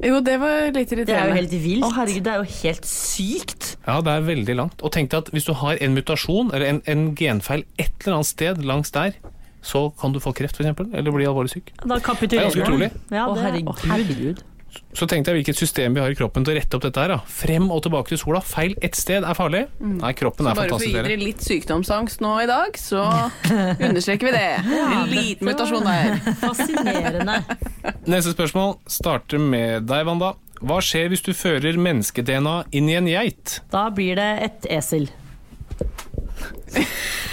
Jo, det var litt Det er jo helt vilt. Å herregud, det er jo helt sykt. Ja, det er veldig langt. Og tenk deg at hvis du har en mutasjon, eller en, en genfeil et eller annet sted langs der, så kan du få kreft, f.eks., eller bli alvorlig syk. Da kapitulerer Det er ganske utrolig. Ja, Å, herregud. å, herregud. Så tenk deg hvilket system vi har i kroppen til å rette opp dette her. da. Frem og tilbake til sola. Feil ett sted er farlig. Nei, kroppen er fantastisk Bare for å gi dere litt sykdomsangst nå i dag, så understreker vi det. En liten mutasjon der. Fascinerende. Neste spørsmål starter med deg, Wanda. Hva skjer hvis du fører menneske-DNA inn i en geit? Da blir det et esel.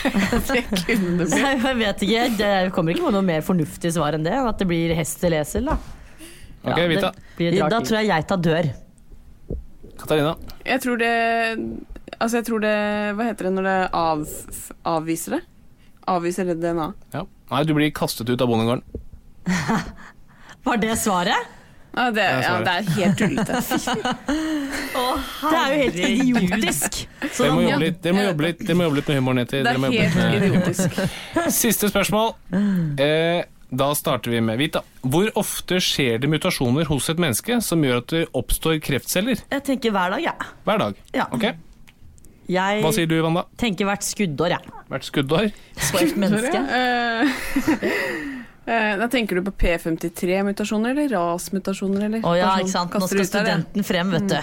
Det kunne det bli. Jeg vet ikke, det kommer ikke på noe mer fornuftig svar enn det. At det blir hest eller esel. Da, Ok, Vita. rart Da tror jeg geita dør. Katarina. Jeg tror det Altså, jeg tror det Hva heter det når det av, avviser det? Avviser det DNA. Ja. Nei, du blir kastet ut av bondegården. Var det svaret? Ja, det, er ja, det er helt tullete. Det er jo helt idiotisk. Dere må jobbe litt, dere må jobbe litt, dere må jobbe litt med humoren. Etter. Det er helt idiotisk. Siste spørsmål. Eh, da starter vi med Vita. Hvor ofte skjer det mutasjoner hos et menneske som gjør at det oppstår kreftceller? Jeg tenker hver dag, jeg. Hver dag. Ja. Ok, Jeg Hva sier du, Wanda? tenker hvert skuddår, jeg. Hvert skuddår? På et menneske. Eh, eh, Da tenker du på P53-mutasjoner eller RAS-mutasjoner? eller? Å ja, ikke sant. Nå skal ja. studenten frem, vet du.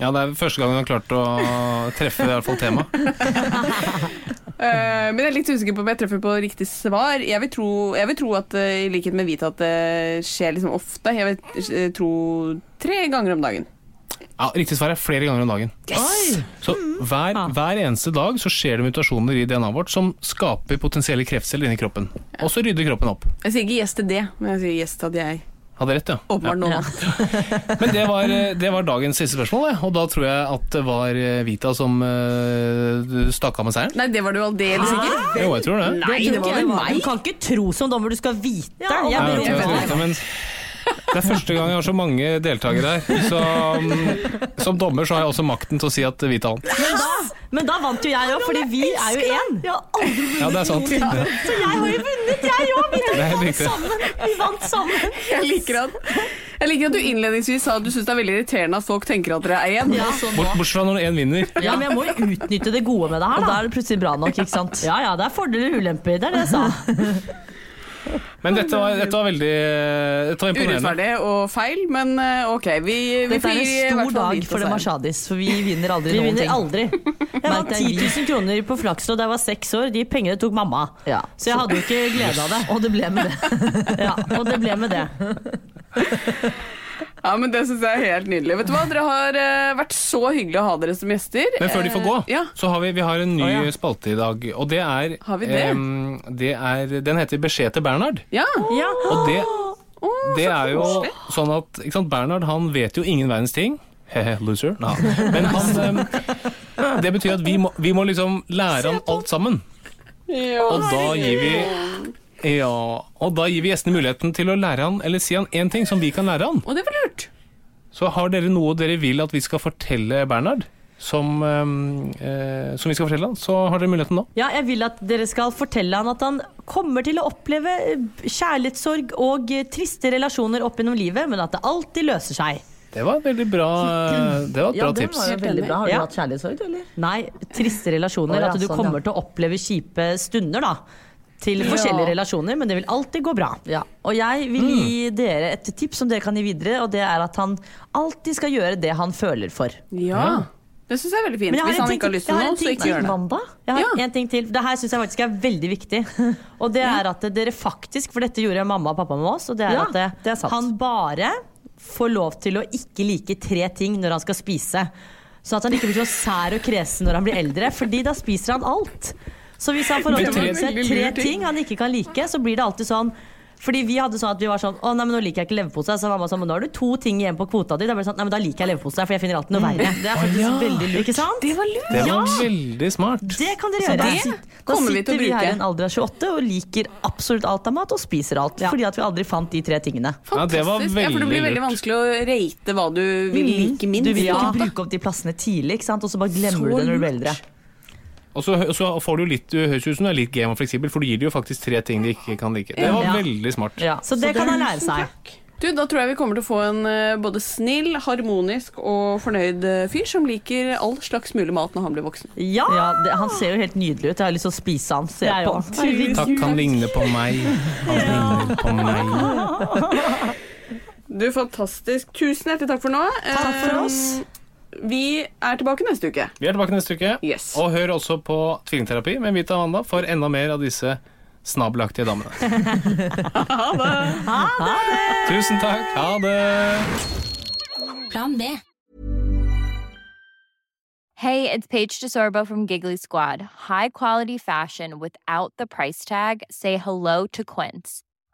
Ja, det er første gang hun har klart å treffe i hvert fall tema. uh, men jeg er litt usikker på om jeg treffer på riktig svar. Jeg vil tro, jeg vil tro at eh, i likhet med Vita at det skjer liksom ofte. Jeg vil uh, tro tre ganger om dagen. Ja, Riktig svar er flere ganger om dagen. Så hver, hver eneste dag så skjer det mutasjoner i DNA-et vårt som skaper potensielle kreftceller inni kroppen. Og så rydder kroppen opp. Jeg sier ikke yes til det, men jeg sier yes til at jeg Hadde rett, ja. åpenbart nå. Men det var, det var dagens siste spørsmål, og da tror jeg at det var eh, Vita som uh, stakk av med seieren. Nei, det var du aldeles ikke. Jo, jeg tror det. Nei, det var vel meg. Du kan ikke tro som dommer, du skal vite. Ja, jeg jeg jeg, jeg, ikke, det. er første gang jeg har så mange deltakere her. Så mm, som dommer så har jeg også makten til å si at Vita vant. Men da, men da vant jo jeg òg, fordi vi er jo én. Ja, det er sant. Ja, Så jeg har jo vunnet, jeg òg! Vi vant sammen. Vi vant sammen. Jeg liker at, jeg liker at du innledningsvis sa at du syns det er veldig irriterende at folk tenker at dere er én. Ja, bortsett fra når én vinner. ja, men jeg må jo utnytte det gode med det her, da Og da. er det plutselig bra nok, ikke sant? Ja ja, det er fordeler og ulemper. Det er det jeg sa. Men dette var, dette var veldig Dette var imponerende. Urettferdig og feil, men eh, ok. Vi, vi Dette er en stor dag for det. Mashadis, for vi vinner aldri Vi noen vinner ting. aldri. Jeg vant 10 000 kroner på Flakslodd da jeg var seks år. De pengene tok mamma. Ja. Så jeg hadde jo ikke glede av det. Og det ble med det. Ja, og det ble med det. Ja, men Det syns jeg er helt nydelig. Vet du hva? Dere har eh, vært så hyggelig å ha dere som gjester. Men før de får gå, Eh, ja. så har vi, vi har en ny Å, ja. spalte i dag. Og det er, Har vi det? em, det er Den heter Beskjed til Bernhard. Ja. Ja. Og det, Å, det så er jo koselig. sånn at ikke sant, Bernhard han vet jo ingen verdens ting. Hehe, loser. Nei. Men han em, Det betyr at vi må, vi må liksom lære han alt sammen. Og da gir vi ja, og da gir vi gjestene muligheten til å lære han, eller si han én ting som vi kan lære han. Og det var lurt. Så har dere noe dere vil at vi skal fortelle Bernhard, som, eh, som vi skal fortelle han, så har dere muligheten nå. Ja, jeg vil at dere skal fortelle han at han kommer til å oppleve eh, kjærlighetssorg og eh, triste relasjoner opp gjennom livet, men at det alltid løser seg. Det var et veldig bra, det var et Ja, bra det tips. var veldig bra. Har du Ja. hatt kjærlighetssorg, eller? Nei, triste relasjoner. Oh, ja, at du sånn, kommer ja. til å oppleve kjipe stunder, da. Til forskjellige relasjoner, men det vil alltid gå bra. Ja. Og jeg vil gi dere et tips som dere kan gi videre, og det er at han alltid skal gjøre det han føler for. Ja. Det syns jeg er veldig fint. Men jeg har Hvis han ting ikke har lyst til noe, så ikke gjør det. Jeg har Ja. en ting til. Det her syns jeg faktisk er veldig viktig. Og det er at dere faktisk, for dette gjorde mamma og pappa med oss, og det er Ja, at det, det er han bare får lov til å ikke like tre ting når han skal spise. Sånn at han ikke blir så sær og kresen når han blir eldre, Fordi da spiser han alt. Så hvis han får lov til å Men tre- ting. han ikke kan like, så blir det alltid sånn fordi vi hadde sånn at vi var sånn Å nei, men nå liker jeg ikke leverpose. Så mamma sånn, men nå har du to ting igjen på kvota di. Da ble det sånn, nei, men da liker jeg leverpose, for jeg finner alltid noe verre. Det er faktisk veldig lurt. Ikke sant? Det var lurt. Det var veldig smart. Det kan dere Så det Da sit- kommer vi til sitter vi her i en alder av 28 og liker absolutt alt av mat og spiser alt. Fordi at vi aldri fant de tre tingene. Ja, det var Fantastisk. Ja, for det blir veldig vanskelig å rate hva du vil like minst. Du vil ikke bruke opp de plassene tidlig, ikke sant? og så bare glemmer Så du det når du blir lurt. eldre. Og så, så får du litt, du høres ut som du er litt game og fleksibel, for du gir det jo faktisk tre ting de ikke kan like. Det var Ja. veldig smart. Ja, så det kan han lære seg. Du, Da tror jeg vi kommer til å få en eh, både snill, harmonisk og fornøyd eh, fyr som liker all slags mulig mat når han blir voksen. Ja, det, Han ser jo helt nydelig ut. Jeg har lyst til å spise han. Se på han. Takk, han ligner på meg. Han ligner på meg. Du, Fantastisk. Tusen hjertelig takk for nå. Takk for Eh, oss. Vi er tilbake neste uke. Vi er tilbake neste uke. Yes. Og hør også på Tvillingterapi med Vita Amanda for enda mer av disse snabelaktige damene. Tusen takk. Ha det. Plan B. Hey, it's Paige DeSorbo from Giggly Squad. High quality fashion without the price tag. Say hello to Quince.